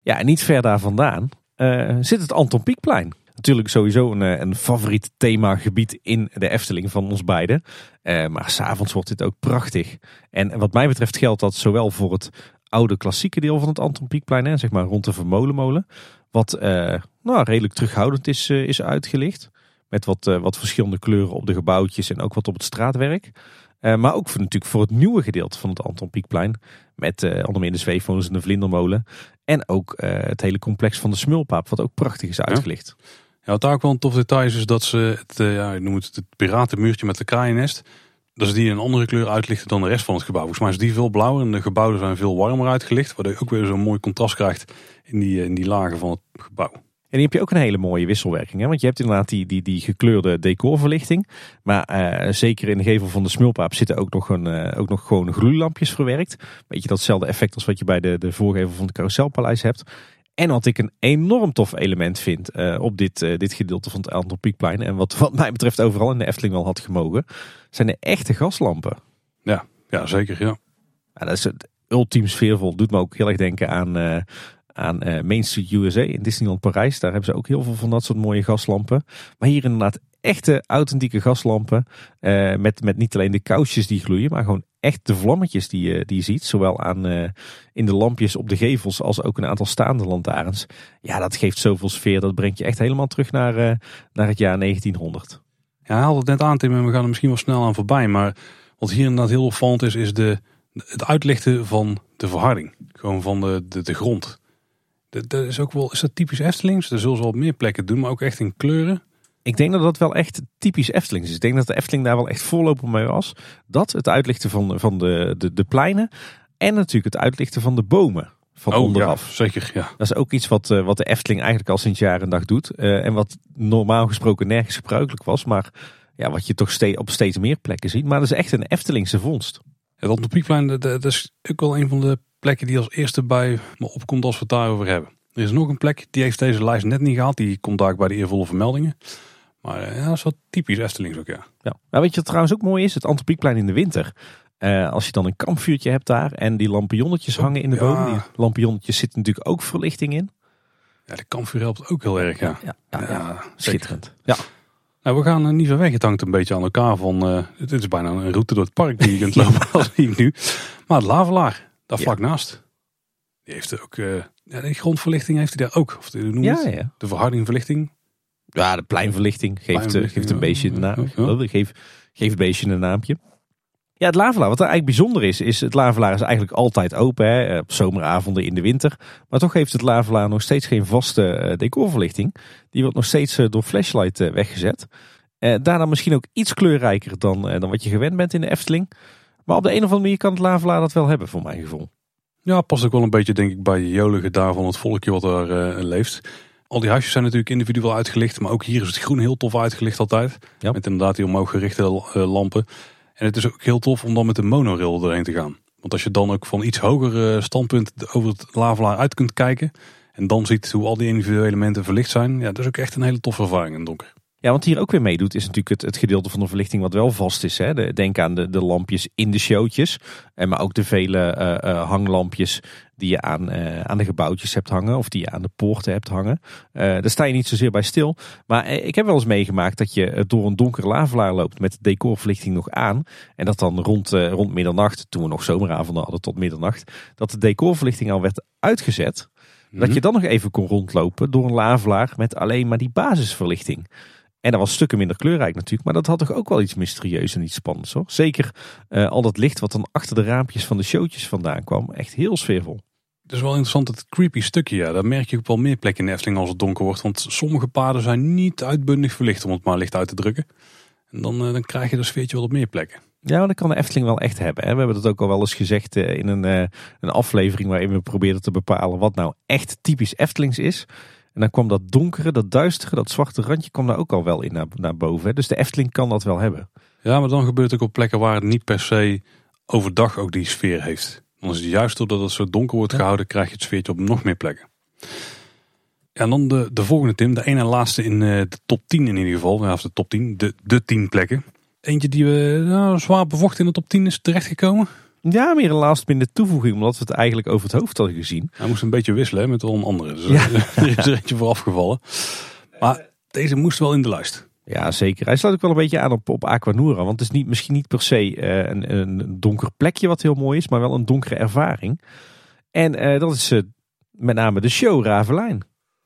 ja en niet ver daar vandaan uh, zit het Anton Pieckplein. Natuurlijk sowieso een, eh, een favoriet themagebied in de Efteling van ons beiden. Uh, maar s'avonds wordt dit ook prachtig. En wat mij betreft geldt dat zowel voor het oude klassieke deel van het Anton Pieckplein, hè, zeg maar rond de Vermolenmolen. Wat uh, nou, redelijk terughoudend is, is uitgelicht. Met wat, wat verschillende kleuren op de gebouwtjes en ook wat op het straatwerk. Uh, maar ook voor, natuurlijk voor het nieuwe gedeelte van het Anton Pieckplein. Met uh, onder meer de zweefvogels en de vlindermolen. En ook het hele complex van de Smulpaap, wat ook prachtig is uitgelicht. Ja, ja wat daar ook wel een tof detail is, is dat ze het, ja, ik noem het, het piratenmuurtje met de kraaiennest. Dat ze die een andere kleur uitlichten dan de rest van het gebouw. Volgens mij is die veel blauwer en de gebouwen zijn veel warmer uitgelicht. Waardoor je ook weer zo'n mooi contrast krijgt in die, in die lagen van het gebouw. En die heb je ook een hele mooie wisselwerking. Hè? Want je hebt inderdaad die, die, die gekleurde decorverlichting. Maar uh, zeker in de gevel van de smulpaap zitten ook nog, een, ook nog gewoon gloeilampjes verwerkt. Weet je datzelfde effect als wat je bij de, de voorgevel van het carouselpaleis hebt. En wat ik een enorm tof element vind uh, op dit, dit gedeelte van het Anton Pieckplein. En wat, wat mij betreft overal in de Efteling wel had gemogen. Zijn de echte gaslampen. Ja, ja zeker ja. ja dat is het ultiem sfeervol. Doet me ook heel erg denken aan aan uh, Main Street USA in Disneyland Parijs. Daar hebben ze ook heel veel van dat soort mooie gaslampen. Maar hier inderdaad echte authentieke gaslampen. Uh, met, met niet alleen de kousjes die gloeien, maar gewoon echt de vlammetjes die die je ziet. Zowel aan, uh, in de lampjes op de gevels als ook een aantal staande lantaarns. Ja, dat geeft zoveel sfeer. Dat brengt je echt helemaal terug naar, naar het jaar 1900. Ja, hij haalde het net aan Tim en we gaan er misschien wel snel aan voorbij. Maar wat hier inderdaad heel opvallend is, is de, het uitlichten van de verharding. Gewoon van de, de, de grond. Dat, is ook wel, is dat typisch Eftelings? Dat zullen ze op meer plekken doen, maar ook echt in kleuren. Ik denk dat dat wel echt typisch Eftelings is. Ik denk dat de Efteling daar wel echt voorloper mee was. Dat, het uitlichten van, van de, de, de pleinen en natuurlijk het uitlichten van de bomen van oh, onderaf. Ja, zeker, ja. Dat is ook iets wat, uh, wat de Efteling eigenlijk al sinds jaar en dag doet. Uh, en wat normaal gesproken nergens gebruikelijk was. Maar ja, wat je toch ste op steeds meer plekken ziet. Maar dat is echt een Eftelingse vondst. Het Antropiekplein, dat, dat is ook wel een van de plekken die als eerste bij me opkomt als we het daarover hebben. Er is nog een plek, die heeft deze lijst net niet gehad. Die komt daar bij de eervolle vermeldingen. Maar eh, ja, dat is wat typisch Eftelings ook, ja. ja. Nou, weet je wat trouwens ook mooi is? Het Antropiekplein in de winter. Uh, als je dan een kampvuurtje hebt daar en die lampionnetjes hangen in de boom. Die lampionnetjes zitten natuurlijk ook verlichting in. Ja, de kampvuur helpt ook heel erg, ja. Ja, ja, ja schitterend. Ja. Nou, we gaan niet ver weg. Het hangt een beetje aan elkaar van... Uh, het is bijna een route door het park die je kunt lopen als ik nu. Maar het Lavelaar, daar vlak naast. Die heeft ook, uh, ja, de grondverlichting heeft hij daar ook. Of de, noem ja, ja. de verhardingverlichting. Ja, de pleinverlichting geeft, eh, pleinverlichting, geeft een beestje een naam. Ja. Geef, geef een beestje een naampje. Ja, het Lavelaar. Wat er eigenlijk bijzonder is, is het Lavelaar is eigenlijk altijd open. Hè, eh, op zomeravonden in de winter. Maar toch heeft het Lavelaar nog steeds geen vaste decorverlichting. Die wordt nog steeds door flashlight weggezet. daarna misschien ook iets kleurrijker dan, dan wat je gewend bent in de Efteling. Maar op de een of andere manier kan het Lavelaar dat wel hebben, voor mijn gevoel. Ja, past ook wel een beetje denk ik bij de jolige daar van het volkje wat er uh, leeft. Al die huisjes zijn natuurlijk individueel uitgelicht, maar ook hier is het groen heel tof uitgelicht altijd. Ja. Met inderdaad die omhoog gerichte uh, lampen. En het is ook heel tof om dan met de monorail erheen te gaan. Want als je dan ook van iets hoger uh, standpunt over het lavelaar uit kunt kijken. En dan ziet hoe al die individuele elementen verlicht zijn. Ja, dat is ook echt een hele toffe ervaring in het donker. Ja, want hier ook weer meedoet is natuurlijk het, het gedeelte van de verlichting wat wel vast is. Hè. De, denk aan de, de lampjes in de showtjes. En maar ook de vele uh, uh, hanglampjes die je aan, uh, aan de gebouwtjes hebt hangen. Of die je aan de poorten hebt hangen. daar sta je niet zozeer bij stil. Maar ik heb wel eens meegemaakt dat je door een donkere lavelaar loopt met de decorverlichting nog aan. En dat dan rond, rond middernacht, toen we nog zomeravonden hadden tot middernacht. Dat de decorverlichting al werd uitgezet. Dat mhm. je dan nog even kon rondlopen door een lavelaar met alleen maar die basisverlichting. En dat was stukken minder kleurrijk natuurlijk. Maar dat had toch ook wel iets mysterieus en iets spannends hoor. Zeker uh, al dat licht wat dan achter de raampjes van de showtjes vandaan kwam. Echt heel sfeervol. Het is wel interessant, het creepy stukje. Ja, daar merk je ook wel meer plekken in de Efteling als het donker wordt. Want sommige paden zijn niet uitbundig verlicht om het maar licht uit te drukken. En dan, uh, dan krijg je dat sfeertje wel op meer plekken. Ja, dat kan de Efteling wel echt hebben. Hè? We hebben dat ook al wel eens gezegd uh, in een, een aflevering waarin we probeerden te bepalen wat nou echt typisch Eftelings is. En dan kwam dat donkere, dat duistere, dat zwarte randje kwam daar ook al wel in naar, naar boven. Dus de Efteling kan dat wel hebben. Ja, maar dan gebeurt het ook op plekken waar het niet per se overdag ook die sfeer heeft. Dan is het juist doordat het zo donker wordt gehouden, krijg je het sfeertje op nog meer plekken. En dan de, de volgende Tim, de ene en laatste in uh, de top 10 in ieder geval. Of de top 10, de, de 10 plekken. Eentje die we nou, zwaar bevocht in de top 10 is terechtgekomen. Ja, meer een laatst minder toevoeging, omdat we het eigenlijk over het hoofd hadden gezien. Hij moest een beetje wisselen hè, met wel een andere. Dus ja. er is er eentje voor afgevallen. Maar deze moest wel in de lijst. Ja, zeker. Hij sluit ook wel een beetje aan op, op Aquanura. Want het is niet, misschien niet per se uh, een, een donker plekje wat heel mooi is, maar wel een donkere ervaring. En uh, dat is uh, met name de show Ravelijn.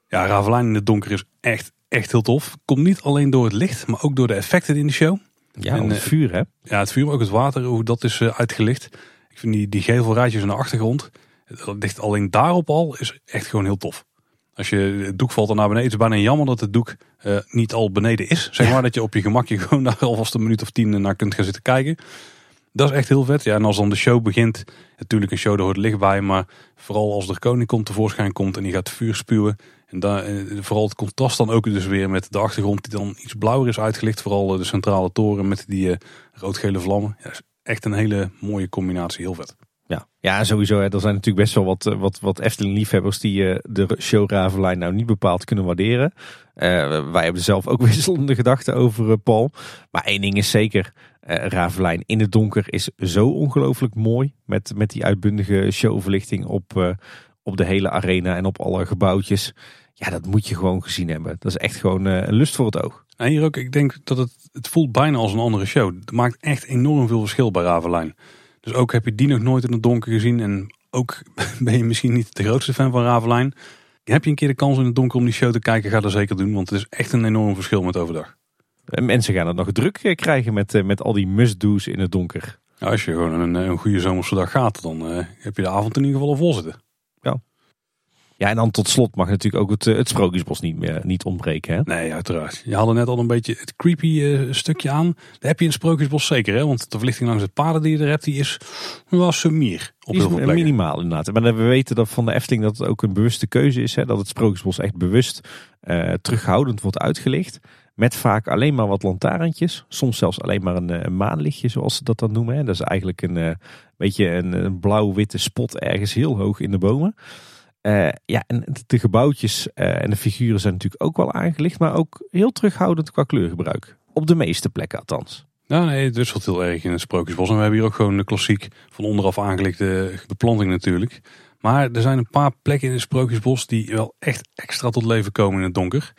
Ja, Ravelijn in het donker is echt, echt heel tof. Komt niet alleen door het licht, maar ook door de effecten in de show. Ja, en, het vuur hè? Ja, het vuur, maar ook het water, hoe dat is uitgelicht. Ik vind die, die gevelraadjes in de achtergrond, dat ligt alleen daarop al, is echt gewoon heel tof. Als je het doek valt er naar beneden, is het bijna jammer dat het doek uh, niet al beneden is. Zeg maar dat je op je gemakje gewoon daar alvast een minuut of tien naar kunt gaan zitten kijken. Dat is echt heel vet. Ja, en als dan de show begint, natuurlijk een show, daar hoort licht bij. Maar vooral als de koning komt, tevoorschijn komt en die gaat vuur spuwen. En daar, vooral het contrast dan ook dus weer met de achtergrond die dan iets blauwer is uitgelicht. Vooral de centrale toren met die uh, rood-gele vlammen. Ja, is echt een hele mooie combinatie, heel vet. Ja, ja sowieso. Hè. Er zijn natuurlijk best wel wat, wat, wat Efteling-liefhebbers die de show Ravelijn nou niet bepaald kunnen waarderen. Wij hebben zelf ook wisselende gedachten over Paul. Maar één ding is zeker, Ravelijn in het donker is zo ongelooflijk mooi. Met, met die uitbundige showverlichting op, op de hele arena en op alle gebouwtjes. Ja, dat moet je gewoon gezien hebben. Dat is echt gewoon een lust voor het oog. En hier ook, ik denk dat het, het voelt bijna als een andere show. Het maakt echt enorm veel verschil bij Ravelijn. Dus ook heb je die nog nooit in het donker gezien. En ook ben je misschien niet de grootste fan van Ravelijn. Heb je een keer de kans in het donker om die show te kijken, ga dat zeker doen. Want het is echt een enorm verschil met overdag. En mensen gaan het nog druk eh, krijgen met, eh, met al die must-do's in het donker. Als je gewoon een, een goede zomerse dag gaat, dan uh, heb je de avond in ieder geval al vol zitten. Ja. En dan tot slot mag natuurlijk ook het, het Sprookjesbos niet, meer, niet ontbreken. Hè? Nee, uiteraard. Je haalde net al een beetje het creepy uh, stukje aan. Dat heb je in het Sprookjesbos zeker, hè? Want de verlichting langs het paden die je er hebt, die is wel sumier. Op die is minimaal inderdaad. Maar we weten dat van de Efteling dat het ook een bewuste keuze is. Hè? Dat het Sprookjesbos echt bewust uh, terughoudend wordt uitgelicht. Met vaak alleen maar wat lantaarntjes. Soms zelfs alleen maar een, een maanlichtje, zoals ze dat dan noemen. Hè? Dat is eigenlijk een uh, beetje een, een blauw-witte spot ergens heel hoog in de bomen. Uh, ja, en de gebouwtjes uh, en de figuren zijn natuurlijk ook wel aangelicht, maar ook heel terughoudend qua kleurgebruik. Op de meeste plekken althans. Nou nee, het wisselt heel erg in het Sprookjesbos. En we hebben hier ook gewoon de klassiek van onderaf aangelegde beplanting natuurlijk. Maar er zijn een paar plekken in het Sprookjesbos die wel echt extra tot leven komen in het donker.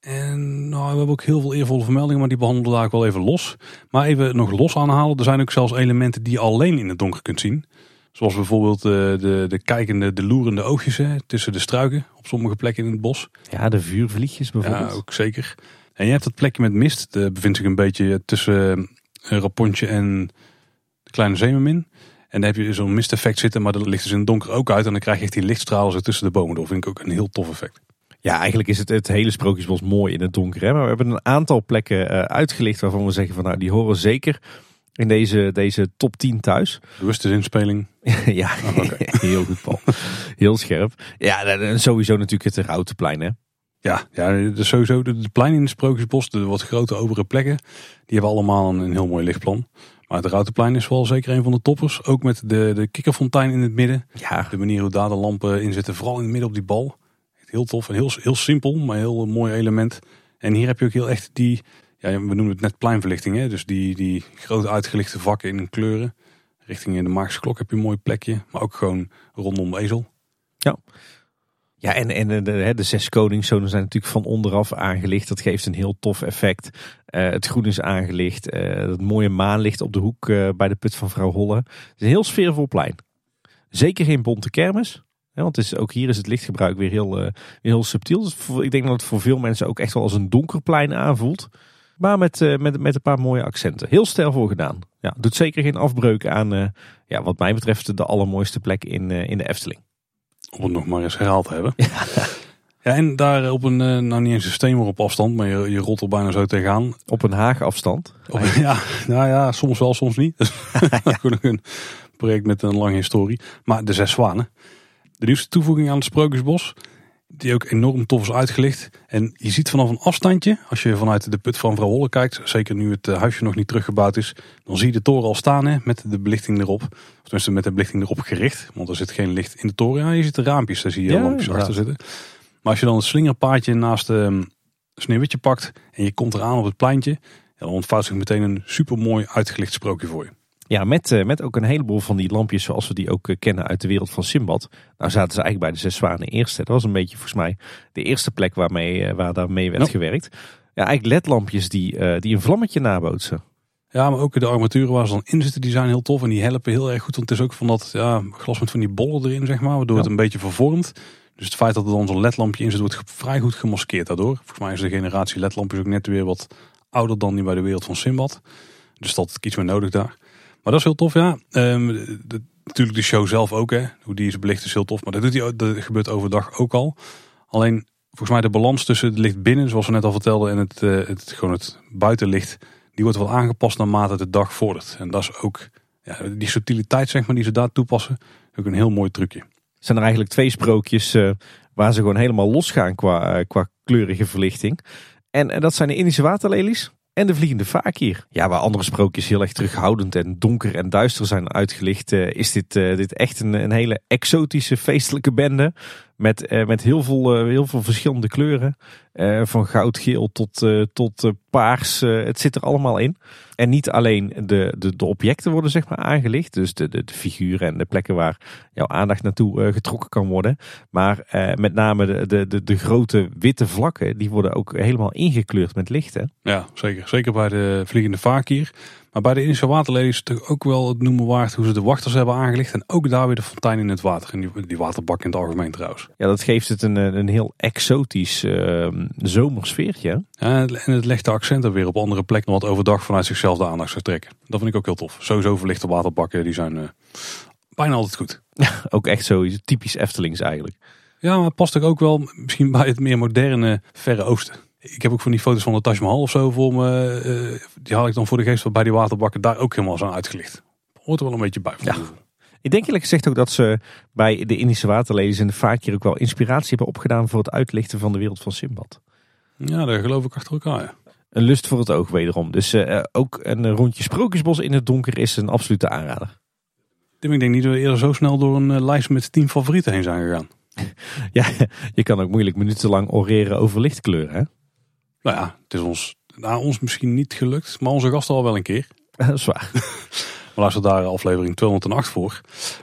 En nou, we hebben ook heel veel eervolle vermeldingen, maar die behandelen we daar ook wel even los. Maar even nog los aanhalen, er zijn ook zelfs elementen die je alleen in het donker kunt zien. Zoals bijvoorbeeld de, eh, de, de kijkende, de loerende oogjes hè, tussen de struiken op sommige plekken in het bos. Ja, de vuurvliegjes bijvoorbeeld. Ja, ook zeker. En je hebt dat plekje met mist. Dat bevindt zich een beetje tussen eh, Rapontje en de Kleine Zeemermin. En dan heb je zo'n misteffect zitten, maar dat ligt dus in het donker ook uit. En dan krijg je echt die lichtstralen zo tussen de bomen door. Vind ik ook een heel tof effect. Ja, eigenlijk is het, het hele Sprookjesbos mooi in het donker. Hè? Maar we hebben een aantal plekken uh, uitgelicht waarvan we zeggen van nou die horen zeker in deze, deze top 10 thuis. Bewuste inspeling. ja, oh, okay. heel goed Paul. Heel scherp. Ja, sowieso natuurlijk het Routenplein hè. Ja, ja dus sowieso de, de plein in het Sprookjesbos, de wat grote obere plekken, die hebben allemaal een, een heel mooi lichtplan. Maar het Routenplein is wel zeker een van de toppers. Ook met de, de kikkerfontein in het midden. Ja. De manier hoe daar de lampen in zitten, vooral in het midden op die bal. Heel tof en heel, heel simpel, maar heel mooi element. En hier heb je ook heel echt die, ja, we noemen het net pleinverlichting. Hè? Dus die, die grote uitgelichte vakken in kleuren. Richting de Maagse Klok heb je een mooi plekje. Maar ook gewoon rondom Ezel. Ja. Ja, en, en de, de zes koningszonen zijn natuurlijk van onderaf aangelicht. Dat geeft een heel tof effect. Uh, het groen is aangelicht. Uh, het mooie maanlicht op de hoek bij de put van vrouw Holle. Het is een heel sfeervol plein. Zeker geen bonte kermis. want het is, ook hier is het lichtgebruik weer heel, heel subtiel. Dus ik denk dat het voor veel mensen ook echt wel als een donker plein aanvoelt. Maar met, met, met een paar mooie accenten. Heel stijlvol gedaan. Ja, doet zeker geen afbreuk aan, ja, wat mij betreft, de allermooiste plek in, in de Efteling. Om het nog maar eens herhaald te hebben. Ja. Ja, en daar op een, nou niet eens een steen op afstand, maar je, je rolt er bijna zo tegenaan. Op een haag afstand? ja, nou ja, soms wel, soms niet. Dus ja. een project met een lange historie. Maar de Zes Zwanen. De nieuwste toevoeging aan het Sprookjesbos. Die ook enorm tof is uitgelicht. En je ziet vanaf een afstandje, als je vanuit de put van Vrouw Holle kijkt. Zeker nu het huisje nog niet teruggebouwd is. Dan zie je de toren al staan hè, met de belichting erop. Of tenminste met de belichting erop gericht. Want er zit geen licht in de toren. Ja, je ziet de raampjes, daar zie je ja, lampjes achter zitten. Maar als je dan het slingerpaadje naast de um, Sneeuwwitje pakt en je komt eraan op het pleintje, dan ontvouwt zich meteen een super mooi uitgelicht sprookje voor je. Ja, met, eh, met ook een heleboel van die lampjes zoals we die ook eh, kennen uit de wereld van Simbad. Nou zaten ze eigenlijk bij de Zes Zwanen eerste. Dat was een beetje volgens mij de eerste plek waarmee, uh, waar daarmee werd gewerkt. Ja, eigenlijk ledlampjes die, die een vlammetje nabootsen. Ja, maar ook de armaturen waar ze dan in zitten, die zijn heel tof. En die helpen heel erg goed. Want het is ook van dat ja, glas met van die bollen erin, zeg maar. Waardoor het een beetje vervormt. Dus het feit dat er dan zo'n ledlampje in zit, wordt vrij goed gemaskeerd daardoor. Volgens mij is de generatie ledlampjes ook net weer wat ouder dan die bij de wereld van Simbad. Dus dat is iets meer nodig daar. Maar dat is heel tof, ja. De, natuurlijk de show zelf ook, hè. Hoe die is belicht is heel tof. Maar dat, doet hij, dat gebeurt overdag ook al. Alleen, volgens mij de balans tussen het licht binnen, zoals we net al vertelden, en het, uh, het, gewoon het buitenlicht, die wordt wel aangepast naarmate de dag vordert. En dat is ook, ja, die subtiliteit zeg maar, die ze daar toepassen, ook een heel mooi trucje zijn er eigenlijk twee sprookjes uh, waar ze gewoon helemaal losgaan qua, uh, qua kleurige verlichting. En, en, dat zijn de Indische waterlelies en de vliegende fakir. Ja, waar andere sprookjes heel erg terughoudend en donker en duister zijn uitgelicht, uh, is dit, dit echt een, een hele exotische feestelijke bende. Met, met heel, veel, heel veel verschillende kleuren. van goudgeel tot, tot paars. het zit er allemaal in. En niet alleen de, de, de objecten worden zeg maar aangelicht. Dus de, de, de figuren en de plekken waar jouw aandacht naartoe getrokken kan worden. Maar met name de, de, de, de, grote witte vlakken, die worden ook helemaal ingekleurd met lichten. Ja, zeker. Zeker bij de vliegende vakier. Maar bij de Indische waterlelie is het ook wel het noemen waard hoe ze de wachters hebben aangelicht. En ook daar weer de fontein in het water. En die, die waterbak in het algemeen trouwens. Ja, dat geeft het een, een heel exotisch uh, zomersfeertje. Ja, en het legt de accenten weer op andere plekken. Wat overdag vanuit zichzelf de aandacht zou trekken. Dat vind ik ook heel tof. Sowieso verlichte waterbakken, die zijn uh, bijna altijd goed. ook echt zo typisch Eftelings eigenlijk. Ja, maar het past ook wel misschien bij het meer moderne Verre Oosten. Ik heb ook van die foto's van de Taj Mahal of zo voor me. Uh, die haal ik dan voor de geest bij die waterbakken daar ook helemaal zo uitgelicht. Hoort er wel een beetje bij. Ja. Ik denk eerlijk gezegd ook dat ze bij de Indische waterlelies en de Fakir ook wel inspiratie hebben opgedaan voor het uitlichten van de wereld van Simbad. Ja, daar geloof ik achter elkaar. Ja. Een lust voor het oog wederom. Dus uh, ook een rondje Sprookjesbos in het donker is een absolute aanrader. Tim, ik denk niet dat we eerder zo snel door een lijst met tien favorieten heen zijn gegaan. ja, je kan ook moeilijk minutenlang oreren over lichtkleuren, hè? Nou ja, het is ons, nou, ons misschien niet gelukt, maar onze gasten al wel een keer. Dat is waar. We luisteren daar aflevering 208 voor.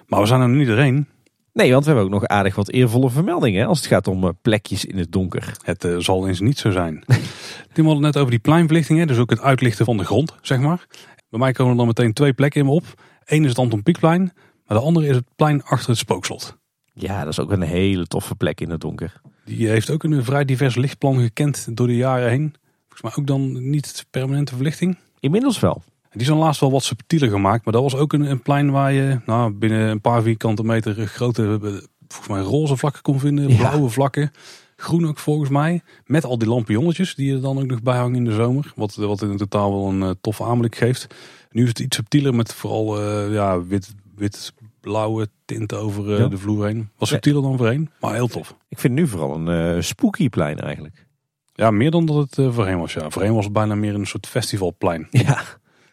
Maar we zijn er nu niet doorheen. Nee, want we hebben ook nog aardig wat eervolle vermeldingen als het gaat om eh, plekjes in het donker. Het uh, zal eens niet zo zijn. Tim had het net over die pleinverlichting, dus ook het uitlichten van de grond, zeg maar. Bij mij komen er dan meteen twee plekken in me op. Eén is het Anton Pieckplein, maar de andere is het plein achter het spookslot. Ja, dat is ook een hele toffe plek in het donker. Die heeft ook een vrij divers lichtplan gekend door de jaren heen. Volgens mij ook dan niet permanente verlichting. Inmiddels wel. Die zijn laatst wel wat subtieler gemaakt. Maar dat was ook een, een plein waar je nou, binnen een paar vierkante meter grote, volgens mij roze vlakken kon vinden. Blauwe vlakken. Groen ook volgens mij. Met al die lampionnetjes die er dan ook nog bij hangen in de zomer. Wat, wat in totaal wel een uh, toffe aanblik geeft. Nu is het iets subtieler met vooral uh, ja, wit, wit blauwe tint over uh, de vloer heen. Was subtieler dan voorheen, maar heel tof. Ik vind nu vooral een uh, spooky plein eigenlijk. Ja, meer dan dat het uh, voorheen was. Ja. Voorheen was het bijna meer een soort festivalplein. Ja.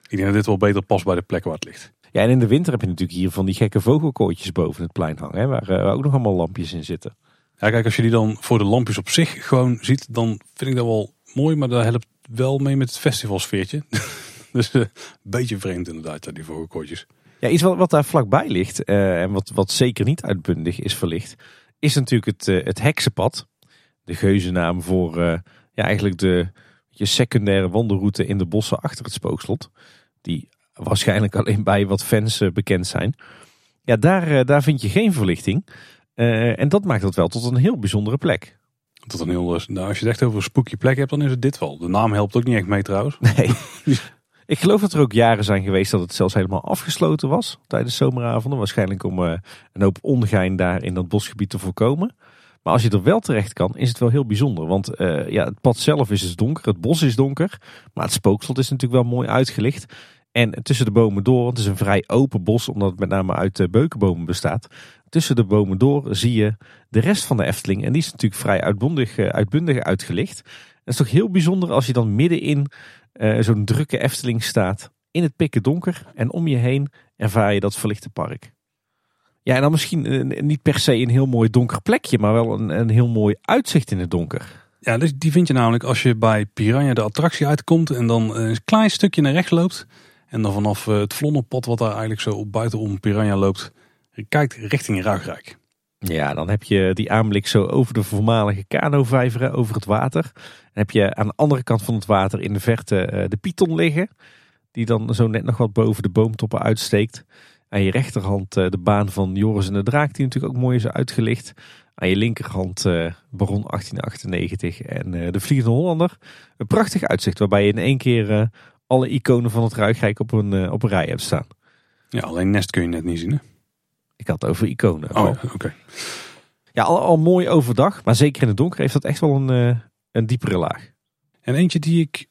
Ik denk dat dit wel beter past bij de plek waar het ligt. Ja, en in de winter heb je natuurlijk hier van die gekke vogelkooitjes boven het plein hangen. Hè, waar, waar ook nog allemaal lampjes in zitten. Ja, kijk, als je die dan voor de lampjes op zich gewoon ziet, dan vind ik dat wel mooi. Maar dat helpt wel mee met het festivalsfeertje. dus een beetje vreemd inderdaad, die vogelkooitjes. Ja, iets wat, wat daar vlakbij ligt uh, en wat, wat zeker niet uitbundig is verlicht, is natuurlijk het, uh, het heksenpad. De geuzennaam voor uh, ja, eigenlijk de je secundaire wandelroute in de bossen achter het spookslot. Die waarschijnlijk alleen bij wat fans bekend zijn. Ja, daar, daar vind je geen verlichting. En dat maakt het wel tot een heel bijzondere plek. Tot een heel, nou, als je het echt over een spooky plek hebt, dan is het dit wel. De naam helpt ook niet echt mee trouwens. Nee. Ik geloof dat er ook jaren zijn geweest dat het zelfs helemaal afgesloten was tijdens zomeravonden. Waarschijnlijk om uh, een hoop ongein daar in dat bosgebied te voorkomen. Maar als je er wel terecht kan, is het wel heel bijzonder. Want uh, ja, het pad zelf is dus donker, het bos is donker. Maar het spookslot is natuurlijk wel mooi uitgelicht. En tussen de bomen door, het is een vrij open bos, omdat het met name uit uh, beukenbomen bestaat. Tussen de bomen door zie je de rest van de Efteling. En die is natuurlijk vrij uitbundig, uitbundig uitgelicht. Het is toch heel bijzonder als je dan midden in uh, zo'n drukke Efteling staat. In het pikken donker. En om je heen ervaar je dat verlichte park. Ja, en dan misschien uh, niet per se een heel mooi donker plekje. Maar wel een, een heel mooi uitzicht in het donker. Ja, dus die vind je namelijk als je bij Piranha de attractie uitkomt. En dan een klein stukje naar rechts loopt. En dan vanaf het vlonderpad wat daar eigenlijk zo op buiten om Piranha loopt. Kijkt richting Ruigrijk. Ja, dan heb je die aanblik zo over de voormalige kanovijveren, over het water. Dan heb je aan de andere kant van het water in de verte uh, de Python liggen. Die dan zo net nog wat boven de boomtoppen uitsteekt. Aan je rechterhand uh, de baan van Joris en de Draak, die natuurlijk ook mooi is uitgelicht. Aan je linkerhand uh, Baron 1898 en de Vliegende Hollander. Een prachtig uitzicht waarbij je in één keer alle iconen van het Ruigrijk op een, op een rij hebt staan. Ja, alleen Nest kun je net niet zien hè? Ik had het over iconen. Oh, oké. Ja, al, al mooi overdag, maar zeker in het donker heeft dat echt wel een, uh, een diepere laag. En eentje die ik,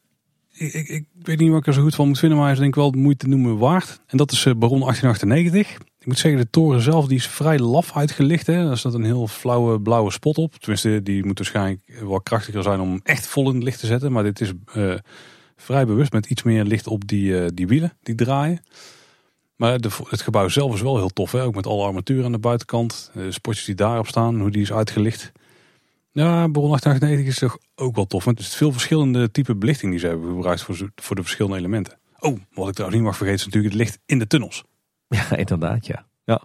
ik, ik, ik, weet niet wat ik er zo goed van moet vinden, maar hij is denk ik wel de moeite noemen waard. En dat is uh, Baron 1898. Ik moet zeggen, de toren zelf die is vrij laf uitgelicht. Hè. Daar staat een heel flauwe blauwe spot op. Tenminste, die moet waarschijnlijk wat krachtiger zijn om echt vol in het licht te zetten. Maar dit is uh, vrij bewust met iets meer licht op die, die wielen die draaien. Maar het gebouw zelf is wel heel tof. Hè? Ook met alle armatuur aan de buitenkant. De spotjes die daarop staan, hoe die is uitgelicht. Ja, Baron 898 is toch ook wel tof. Want het is veel verschillende type belichting die ze hebben gebruikt voor, voor de verschillende elementen. Oh, wat ik trouwens niet mag vergeten is natuurlijk het licht in de tunnels. Ja, inderdaad, ja. Ja.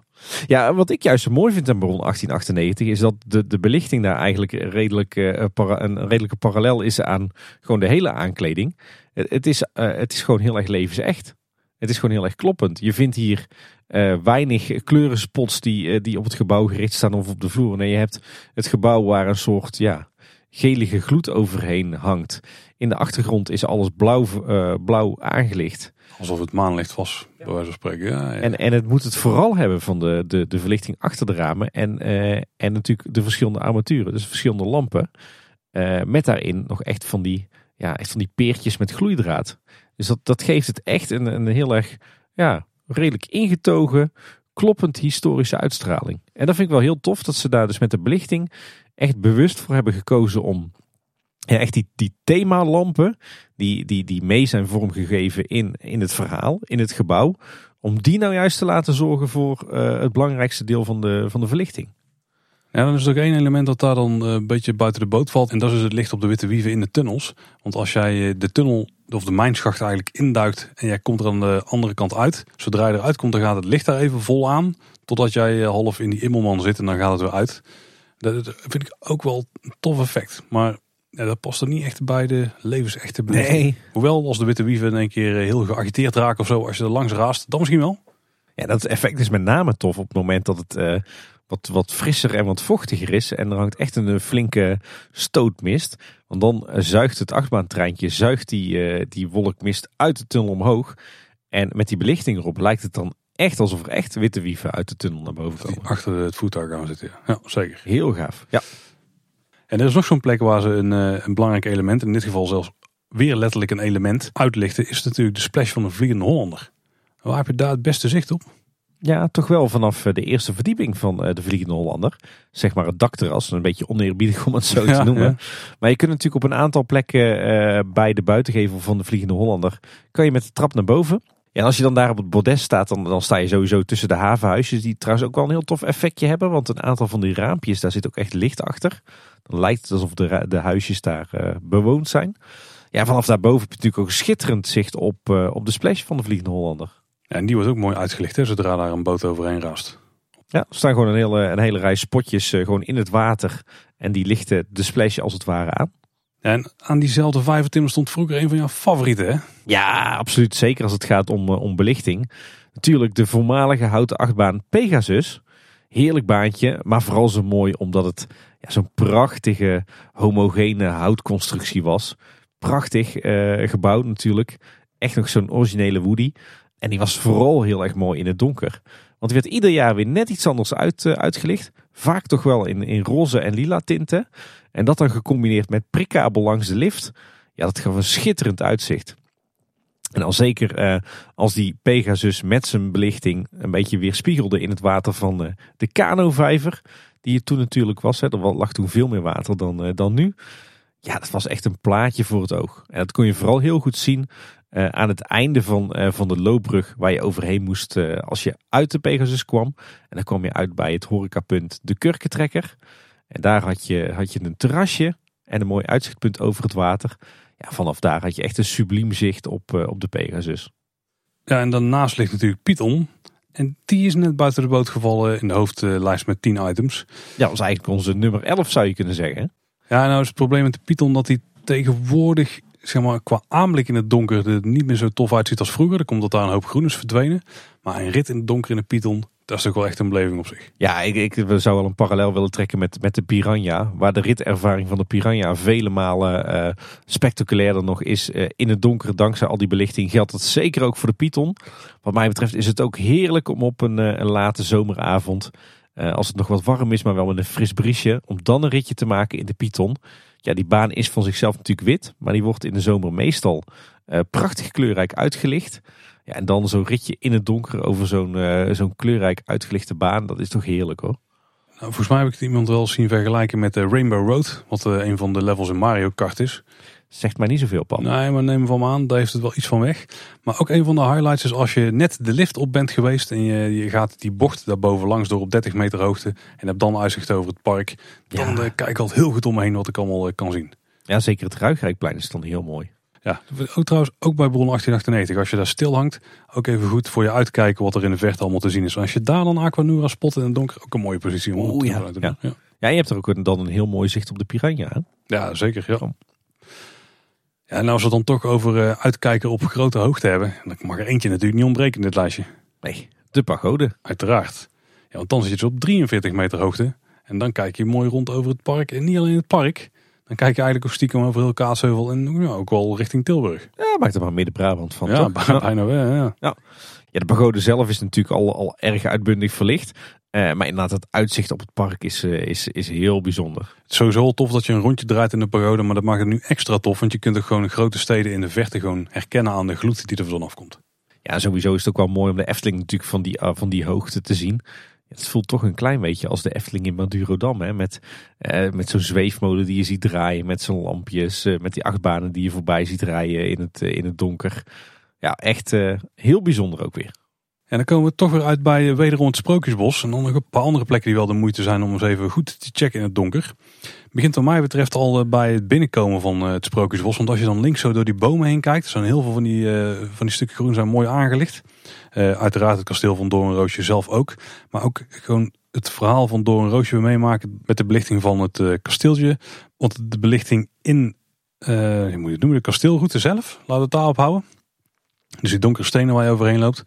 ja, wat ik juist zo mooi vind aan Baron 1898 is dat de, de belichting daar eigenlijk redelijk, uh, para, een redelijke parallel is aan gewoon de hele aankleding. Het, is, uh, het is gewoon heel erg levensecht. Het is gewoon heel erg kloppend. Je vindt hier uh, weinig kleurenspots die, uh, die op het gebouw gericht staan of op de vloer. Nee, je hebt het gebouw waar een soort ja, gelige gloed overheen hangt. In de achtergrond is alles blauw, uh, blauw aangelicht. Alsof het maanlicht was, bij wijze van spreken. Ja, ja. En, en het moet het vooral hebben van de, de, de verlichting achter de ramen. En, en natuurlijk de verschillende armaturen, dus verschillende lampen. met daarin nog echt van die, ja, echt van die peertjes met gloeidraad. Dus dat, dat geeft het echt een, een heel erg ja, redelijk ingetogen, kloppend historische uitstraling. En dat vind ik wel heel tof dat ze daar dus met de belichting echt bewust voor hebben gekozen om ja, echt die, die themalampen die, die, die mee zijn vormgegeven in, in het verhaal, in het gebouw, om die nou juist te laten zorgen voor uh, het belangrijkste deel van de, van de verlichting. Ja, dan is er ook één element dat daar dan een beetje buiten de boot valt. En dat is het licht op de witte wieven in de tunnels. Want als jij de tunnel of de mijnschacht eigenlijk induikt en jij komt er aan de andere kant uit. Zodra je eruit komt, dan gaat het licht daar even vol aan. Totdat jij half in die immelman zit en dan gaat het weer uit. Dat vind ik ook wel een tof effect. Maar ja, dat past er niet echt bij de levensechte beleving. Nee. Hoewel als de witte wieven in een keer heel geagiteerd raken of zo, als je er langs raast, dan misschien wel. Ja, dat effect is met name tof op het moment dat het uh, wat, wat frisser en wat vochtiger is. En er hangt echt een flinke stootmist. Want dan zuigt het achtbaantreintje zuigt die, uh, die wolkmist uit de tunnel omhoog. En met die belichting erop lijkt het dan echt alsof er echt witte wieven uit de tunnel naar boven komen. Die achter het voertuig gaan zitten, ja. ja. zeker. Heel gaaf, ja. En er is nog zo'n plek waar ze een, uh, een belangrijk element, in dit geval zelfs weer letterlijk een element, uitlichten, is natuurlijk de splash van een vliegende Hollander. Waar heb je daar het beste zicht op? Ja, toch wel vanaf de eerste verdieping van de Vliegende Hollander. Zeg maar het dakterras, een beetje oneerbiedig om het zo te noemen. Ja. Maar je kunt natuurlijk op een aantal plekken uh, bij de buitengevel van de Vliegende Hollander, kan je met de trap naar boven. Ja, en als je dan daar op het bordes staat, dan, dan sta je sowieso tussen de havenhuisjes. Die trouwens ook wel een heel tof effectje hebben. Want een aantal van die raampjes, daar zit ook echt licht achter. Dan lijkt het alsof de, de huisjes daar uh, bewoond zijn. Ja, vanaf daarboven heb je natuurlijk ook een schitterend zicht op, uh, op de splash van de Vliegende Hollander. Ja, en die wordt ook mooi uitgelicht hè, zodra daar een boot overheen raast. Ja, er staan gewoon een hele, een hele rij spotjes uh, gewoon in het water. En die lichten de splash als het ware aan. En aan diezelfde vijvertimmer stond vroeger een van jouw favorieten hè? Ja, absoluut. Zeker als het gaat om, uh, om belichting. Natuurlijk de voormalige houten achtbaan Pegasus. Heerlijk baantje, maar vooral zo mooi omdat het ja, zo'n prachtige homogene houtconstructie was. Prachtig uh, gebouwd natuurlijk. Echt nog zo'n originele Woody. En die was vooral heel erg mooi in het donker. Want die werd ieder jaar weer net iets anders uit, uh, uitgelicht. Vaak toch wel in, in roze en lila tinten. En dat dan gecombineerd met prikkabel langs de lift. Ja, dat gaf een schitterend uitzicht. En al zeker uh, als die Pegasus met zijn belichting een beetje weer spiegelde in het water van uh, de Kano-vijver. Die het toen natuurlijk was. Hè. Er lag toen veel meer water dan, uh, dan nu. Ja, dat was echt een plaatje voor het oog. En dat kon je vooral heel goed zien aan het einde van, van de loopbrug. Waar je overheen moest als je uit de Pegasus kwam. En dan kwam je uit bij het horecapunt De Kurkentrekker. En daar had je, had je een terrasje en een mooi uitzichtpunt over het water ja, vanaf daar had je echt een subliem zicht op, op de Pegasus. Ja, en daarnaast ligt natuurlijk Python. En die is net buiten de boot gevallen in de hoofdlijst met 10 items. Ja, dat was eigenlijk onze nummer 11 zou je kunnen zeggen. Ja, nou is het probleem met de Python dat hij tegenwoordig, zeg maar, qua aanblik in het donker er niet meer zo tof uitziet als vroeger. Dan komt dat daar een hoop groen is verdwenen. Maar een rit in het donker in de Python, dat is toch wel echt een beleving op zich. Ja, ik, ik zou wel een parallel willen trekken met, met de Piranha. Waar de ritervaring van de Piranha vele malen uh, spectaculairder nog is uh, in het donker. Dankzij al die belichting geldt dat zeker ook voor de Python. Wat mij betreft is het ook heerlijk om op een, uh, een late zomeravond... als het nog wat warm is, maar wel met een fris briesje... om dan een ritje te maken in de Python. Ja, die baan is van zichzelf natuurlijk wit. Maar die wordt in de zomer meestal prachtig kleurrijk uitgelicht... Ja, en dan zo'n ritje in het donker over zo'n uh, zo'n kleurrijk uitgelichte baan. Dat is toch heerlijk hoor. Nou, volgens mij heb ik iemand wel zien vergelijken met de Rainbow Road. Wat een van de levels in Mario Kart is. Zegt mij niet zoveel, Pan. Nee, maar neem van me aan. Daar heeft het wel iets van weg. Maar ook een van de highlights is als je net de lift op bent geweest. En je, je gaat die bocht daarboven langs door op 30 meter hoogte. En hebt dan uitzicht over het park. Dan ja. uh, kijk ik altijd heel goed om me heen wat ik allemaal kan zien. Ja, zeker het Ruigrijkplein is dan heel mooi. Ja, ook trouwens ook bij Bron 1898. Als je daar stil hangt, ook even goed voor je uitkijken wat er in de verte allemaal te zien is. als je daar dan Aquanura spot in het donker, ook een mooie positie om Oeh, ja. te ja. ja. ja, je hebt er ook dan een heel mooi zicht op de Piranha. Hè? Ja, zeker. Ja. Ja, en als we dan toch over uh, uitkijken op grote hoogte hebben, dan mag er eentje natuurlijk niet ontbreken in dit lijstje. Nee, de pagode. Uiteraard. Ja, want dan zit je dus op 43 meter hoogte. En dan kijk je mooi rond over het park. En niet alleen het park, dan kijk je eigenlijk ook stiekem over heel Kaatsheuvel en ja, ook wel richting Tilburg. Ja, maakt er maar Midden-Brabant van. Ja, bijna wel. Ja. ja. Ja, de pagode zelf is natuurlijk al, al erg uitbundig verlicht. Uh, maar inderdaad, het uitzicht op het park is, uh, is, is heel bijzonder. Het is sowieso tof dat je een rondje draait in de pagode. Maar dat maakt het nu extra tof. Want je kunt ook gewoon grote steden in de verte gewoon herkennen aan de gloed die er vanaf komt. Ja, sowieso is het ook wel mooi om de Efteling natuurlijk van die, uh, van die hoogte te zien. Het voelt toch een klein beetje als de Efteling in Madurodam. Hè? Met, met zo'n zweefmolen die je ziet draaien. Met zo'n lampjes. Met die achtbanen die je voorbij ziet rijden in het, in het donker. Ja, echt heel bijzonder ook weer. En dan komen we toch weer uit bij wederom het Sprookjesbos. En dan nog een paar andere plekken die wel de moeite zijn om eens even goed te checken in het donker. Begint wat mij betreft al bij het binnenkomen van het Sprookjesbos. Want als je dan links zo door die bomen heen kijkt. Zijn heel veel van die, van die stukken groen zijn mooi aangelicht. Uiteraard het kasteel van Doornroosje zelf ook. Maar ook gewoon het verhaal van Doornroosje we meemaken met de belichting van het kasteeltje. Want de belichting in, hoe moet je het noemen, de kasteelroute zelf, laten we het daarop houden. Dus die donkere stenen waar je overheen loopt.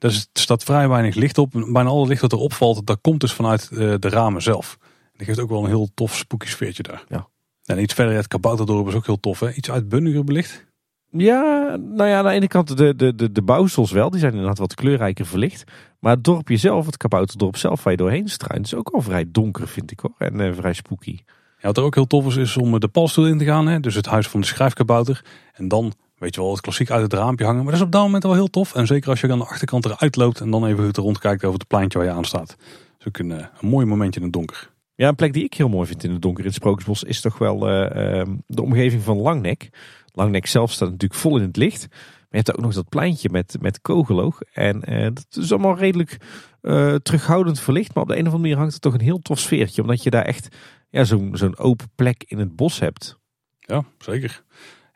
Daar staat vrij weinig licht op. Bijna alle licht dat erop valt, dat komt dus vanuit de ramen zelf. Dat geeft ook wel een heel tof spooky sfeertje daar. Ja. En iets verder, het kabouterdorp is ook heel tof. Hè? Iets uitbundiger belicht. Ja, nou ja, aan de ene kant de, de, de, de bouwsels wel. Die zijn inderdaad wat kleurrijker verlicht. Maar het dorpje zelf, het kabouterdorp zelf waar je doorheen struint, is ook al vrij donker vind ik hoor. En uh, vrij spooky. Ja, wat er ook heel tof is, is om de palstoel in te gaan. Hè? Dus het huis van de schrijfkabouter. En dan, weet je wel, het klassiek uit het raampje hangen. Maar dat is op dat moment wel heel tof. En zeker als je aan de achterkant eruit loopt en dan even goed rondkijkt over het pleintje waar je aan staat. Dat is ook een, een mooi momentje in het donker. Ja, een plek die ik heel mooi vind in het donker in het Sprookjesbos is toch wel uh, uh, de omgeving van Langnek. Langnek zelf staat natuurlijk vol in het licht. Maar je hebt ook nog dat pleintje met, met kogeloog. En uh, dat is allemaal redelijk uh, terughoudend verlicht. Maar op de een of andere manier hangt het toch een heel tof sfeertje. Omdat je daar echt ja, zo'n zo'n open plek in het bos hebt. Ja, zeker.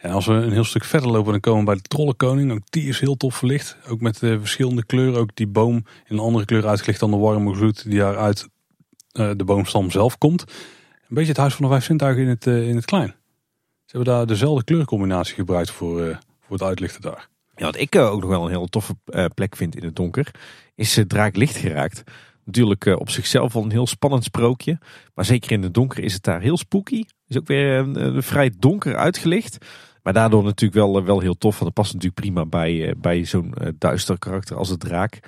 En als we een heel stuk verder lopen, dan komen we bij de Trollenkoning. Ook die is heel tof verlicht. Ook met uh, verschillende kleuren. Ook die boom in een andere kleur uitgelicht dan de warme gloed die daar uit de boomstam zelf komt. Een beetje het huis van de vijf zintuigen in het, in het klein. Ze hebben daar dezelfde kleurcombinatie gebruikt voor, voor het uitlichten daar. Ja, wat ik ook nog wel een heel toffe plek vind in het donker, is Draak Licht geraakt. Natuurlijk op zichzelf al een heel spannend sprookje. Maar zeker in het donker is het daar heel spooky. Is ook weer vrij donker uitgelicht. Maar daardoor natuurlijk wel, wel heel tof. Want het past natuurlijk prima bij, bij zo'n duister karakter als de draak.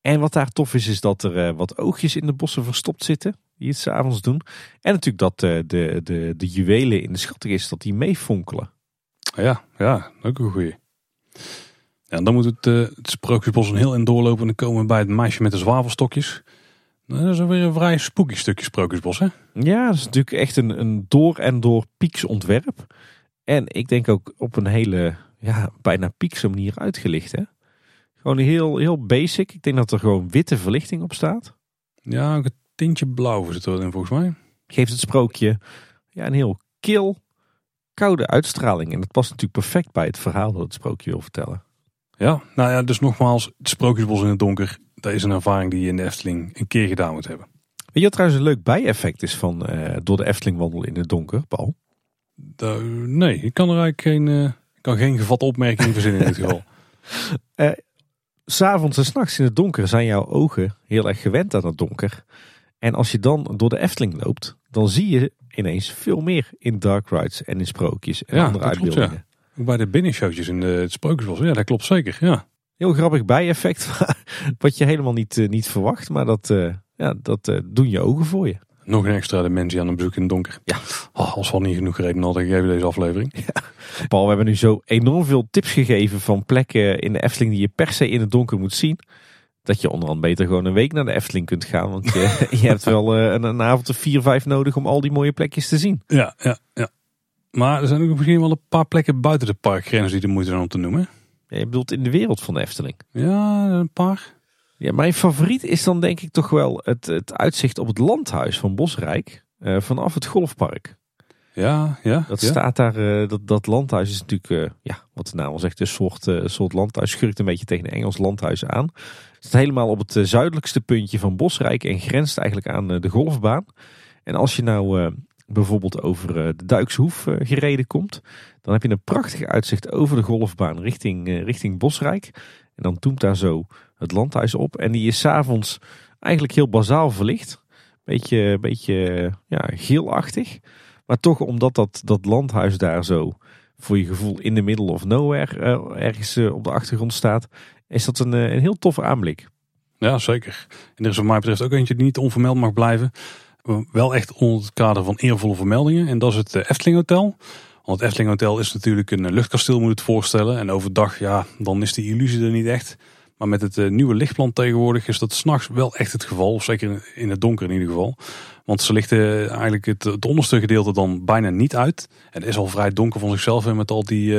En wat daar tof is, is dat er wat oogjes in de bossen verstopt zitten. Die het s'avonds doen. En natuurlijk dat de, de, de juwelen in de schatkist, dat die meefonkelen. Ja, ja, ook een goeie. Ja, dan moet het, uh, het sprookjesbos een heel in doorlopen en dan komen we bij het meisje met de zwavelstokjes. Dat is weer een vrij spooky stukje sprookjesbos, hè? Ja, dat is natuurlijk echt een, een door en door pieks ontwerp. En ik denk ook op een hele, ja, bijna piekse manier uitgelicht, hè? Gewoon heel, heel basic. Ik denk dat er gewoon witte verlichting op staat. Ja, ook een tintje blauw zit erin volgens mij. Geeft het sprookje ja, een heel kil, koude uitstraling. En dat past natuurlijk perfect bij het verhaal dat het sprookje wil vertellen. Ja, nou ja, dus nogmaals, het sprookjesbos in het donker, dat is een ervaring die je in de Efteling een keer gedaan moet hebben. Weet je wat trouwens een leuk bijeffect is van uh, door de Efteling wandelen in het donker, Paul? Nee, ik kan er eigenlijk geen, uh, kan geen gevatte opmerking verzinnen in dit geval. Uh, S'avonds en s'nachts in het donker zijn jouw ogen heel erg gewend aan het donker. En als je dan door de Efteling loopt, dan zie je ineens veel meer in dark rides en in sprookjes en andere uitbeeldingen. Klopt, ja. Ook bij de binnenshowtjes in de, het sprookjesbos. Ja, dat klopt zeker. Ja. Heel grappig bijeffect, wat je helemaal niet, eh, niet verwacht. Maar dat, ja, dat doen je ogen voor je. Nog een extra dimensie aan een bezoek in het donker. Ja. Oh, als we al niet genoeg reden hadden gegeven deze aflevering. Ja. Paul, we hebben nu zo enorm veel tips gegeven van plekken in de Efteling die je per se in het donker moet zien dat je onderhand beter gewoon een week naar de Efteling kunt gaan. Want je, je hebt wel eh, een, een, avond of vier, vijf nodig om al die mooie plekjes te zien. Ja, ja, ja. Maar er zijn ook misschien wel een paar plekken buiten de parkgrens die de moeite zijn om te noemen. Ja, je bedoelt in de wereld van de Efteling? Ja, een paar. Ja, mijn favoriet is dan denk ik toch wel het, het uitzicht op het landhuis van Bosrijk. Uh, vanaf het golfpark. Ja, ja. Dat staat daar, uh, dat, dat landhuis is natuurlijk, uh, ja, wat de naam al zegt, een soort, soort landhuis. Schurkt een beetje tegen een Engels landhuis aan zit helemaal op het eh, zuidelijkste puntje van Bosrijk en grenst eigenlijk aan eh, de golfbaan. En als je nou eh, bijvoorbeeld over de Duikshoef gereden komt, dan heb je een prachtig uitzicht over de golfbaan richting, richting Bosrijk. En dan toemt daar zo het landhuis op. En die is s'avonds eigenlijk heel bazaal verlicht. Beetje, beetje ja, geelachtig. Maar toch omdat dat, dat landhuis daar zo voor je gevoel in de middle of nowhere ergens op de achtergrond staat, is dat een, eh, een heel toffe aanblik. Ja, zeker. En er is wat mij betreft ook eentje die niet onvermeld mag blijven. Wel echt onder het kader van eervolle vermeldingen. En dat is het eh, Efteling Hotel. Want het Efteling Hotel is natuurlijk een luchtkasteel, moet je het voorstellen. En overdag, ja, dan is die illusie er niet echt. Maar met het eh, nieuwe lichtplan tegenwoordig is dat s'nachts wel echt het geval. Zeker in het donker in ieder geval. Want ze lichten eigenlijk het, onderste gedeelte dan bijna niet uit. En het is al vrij donker van zichzelf met al die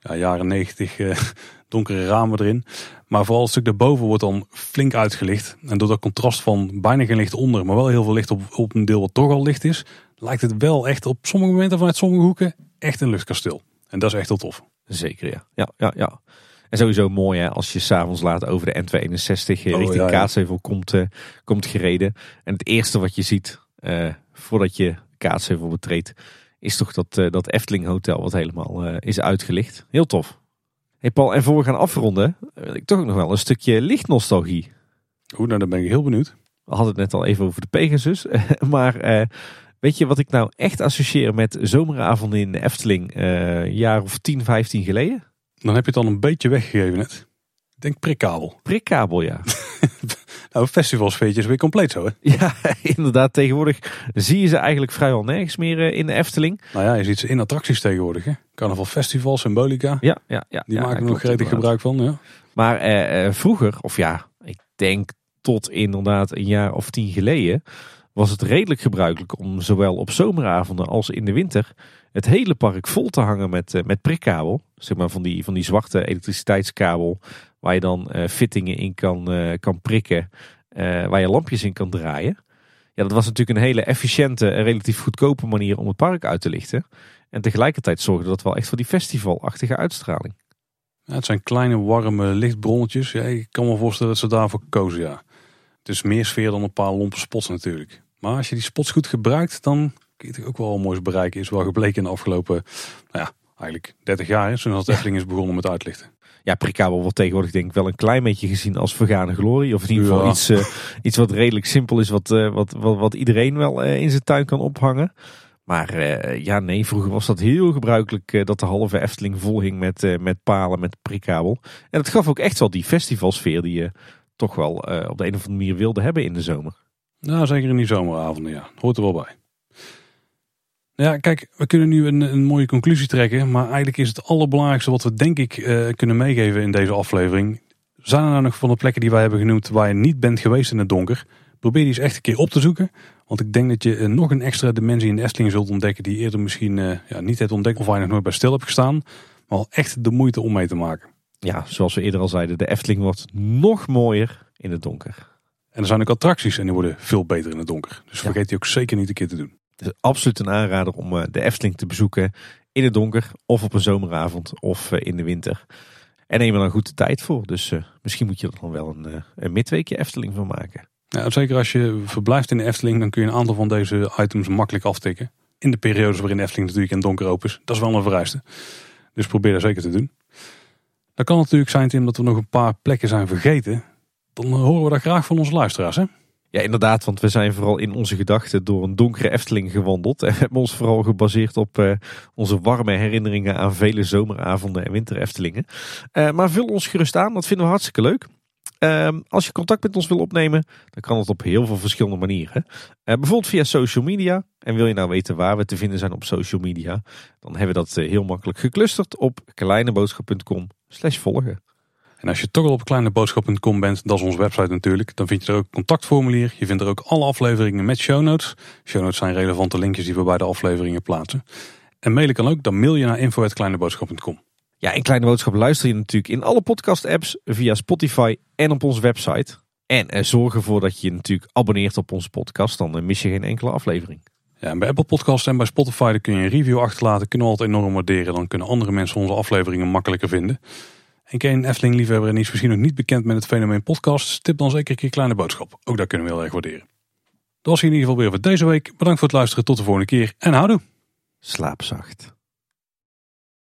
ja, jaren negentig donkere ramen erin. Maar vooral het stuk daarboven wordt dan flink uitgelicht. En door dat contrast van bijna geen licht onder, maar wel heel veel licht op, op een deel wat toch al licht is, lijkt het wel echt op sommige momenten vanuit sommige hoeken echt een luchtkasteel. En dat is echt heel tof. Zeker ja. Ja, ja, ja. En sowieso mooi hè, als je s'avonds laat over de N261 oh, richting ja, Kaatsheuvel komt, uh, komt gereden. En het eerste wat je ziet uh, voordat je Kaatsheuvel betreedt, is toch dat, uh, dat Efteling Hotel wat helemaal is uitgelicht. Heel tof. Hey Paul, en voor we gaan afronden, wil ik toch nog wel een stukje lichtnostalgie. Oeh, nou dan ben ik heel benieuwd. We hadden het net al even over de Pegasus. maar eh, weet je wat ik nou echt associeer met zomeravonden in de Efteling uh, een jaar of 10, 15 geleden? Dan heb je het al een beetje weggegeven net. Ik denk prikkabel. Prikkabel, ja. nou, festivalsfeetje is weer compleet zo, hè? Ja, inderdaad. Tegenwoordig zie je ze eigenlijk vrijwel nergens meer eh, in de Efteling. Nou ja, je ziet ze in attracties tegenwoordig, hè? Carnaval Festival, Symbolica. Ja, ja, ja. Die maken er nog gretig gebruik van, ja. Maar eh, eh, vroeger, of ja, ik denk tot inderdaad een jaar of tien geleden... was het redelijk gebruikelijk om zowel op zomeravonden als in de winter... het hele park vol te hangen met, uh, met prikkabel. Zeg maar van die, van die zwarte elektriciteitskabel Waar je dan uh, fittingen in kan, uh, kan prikken. Waar je lampjes in kan draaien. Ja, dat was natuurlijk een hele efficiënte en relatief goedkope manier om het park uit te lichten. En tegelijkertijd zorgde dat wel echt voor die festivalachtige uitstraling. Ja, het zijn kleine warme lichtbronnetjes. Ja, ik kan me voorstellen dat ze daarvoor kozen, ja. Het is meer sfeer dan een paar lompe spots natuurlijk. Maar als je die spots goed gebruikt, dan kun je ook wel moois bereiken. Is wel gebleken in de afgelopen, nou ja, eigenlijk 30 jaar. Sinds het Efteling is begonnen met uitlichten. Ja, Prikabel wordt tegenwoordig denk ik wel een klein beetje gezien als vergane glorie. Of in ieder geval Ja. iets, eh, iets wat redelijk simpel is, wat, eh, wat, wat, wat iedereen wel eh, in zijn tuin kan ophangen. Maar ja, nee, vroeger was dat heel gebruikelijk dat de halve Efteling vol hing met, met palen, met prikabel. En dat gaf ook echt wel die festivalsfeer die je toch wel op de een of andere manier wilde hebben in de zomer. Nou, zeker in die zomeravonden, ja. Hoort er wel bij. Ja, kijk, we kunnen nu een, een mooie conclusie trekken. Maar eigenlijk is het allerbelangrijkste wat we denk ik eh, kunnen meegeven in deze aflevering. Zijn er nou nog van de plekken die wij hebben genoemd waar je niet bent geweest in het donker? Probeer die eens echt een keer op te zoeken. Want ik denk dat je eh, nog een extra dimensie in de Efteling zult ontdekken die eerder misschien eh, ja, niet hebt ontdekt of waar je nog nooit bij stil hebt gestaan. Maar wel echt de moeite om mee te maken. Ja, zoals we eerder al zeiden, de Efteling wordt nog mooier in het donker. En er zijn ook attracties en die worden veel beter in het donker. Dus vergeet die ook zeker niet een keer te doen. Het is absoluut een aanrader om eh, de Efteling te bezoeken in het donker of op een zomeravond of eh, in de winter. En neem er dan goed de tijd voor. Dus eh, misschien moet je er dan wel een, een midweekje Efteling van maken. Ja, zeker als je verblijft in de Efteling, dan kun je een aantal van deze items makkelijk aftikken. In de periodes waarin de Efteling natuurlijk in het donker open is. Dat is wel een vereiste. Dus probeer dat zeker te doen. Dan kan natuurlijk zijn, Tim, dat we nog een paar plekken zijn vergeten. Dan horen we dat graag van onze luisteraars. Hè? Ja, inderdaad, want we zijn vooral in onze gedachten door een donkere Efteling gewandeld. En hebben ons vooral gebaseerd op eh, onze warme herinneringen aan vele zomeravonden en winter Eftelingen. Eh, maar vul ons gerust aan, dat vinden we hartstikke leuk. Ehm, als je contact met ons wil opnemen, dan kan het op heel veel verschillende manieren. Eh, bijvoorbeeld via social media. En wil je nou weten waar we te vinden zijn op social media, dan hebben we dat eh, heel makkelijk geclusterd op kleineboodschap.com slash volgen. En als je toch al op kleineboodschap.com bent, dat is onze website natuurlijk. Dan vind je er ook een contactformulier. Je vindt er ook alle afleveringen met show notes. Show notes zijn relevante linkjes die we bij de afleveringen plaatsen. En mailen kan ook, dan mail je naar info.kleineboodschap.com. Ja, in Kleine Boodschap luister je natuurlijk in alle podcast-apps, via Spotify en op onze website. En eh, zorg ervoor dat je je natuurlijk abonneert op onze podcast, dan eh, mis je geen enkele aflevering. Ja, en bij Apple Podcasts en bij Spotify kun je een review achterlaten. Kunnen we altijd enorm waarderen. Dan kunnen andere mensen onze afleveringen makkelijker vinden. En ken je een Efteling-liefhebber en is misschien nog niet bekend met het fenomeen podcast? Tip dan zeker een keer Kleine Boodschap. Ook dat kunnen we heel erg waarderen. Dat was in ieder geval weer voor deze week. Bedankt voor het luisteren. Tot de volgende keer. En houdoe. Slaap zacht.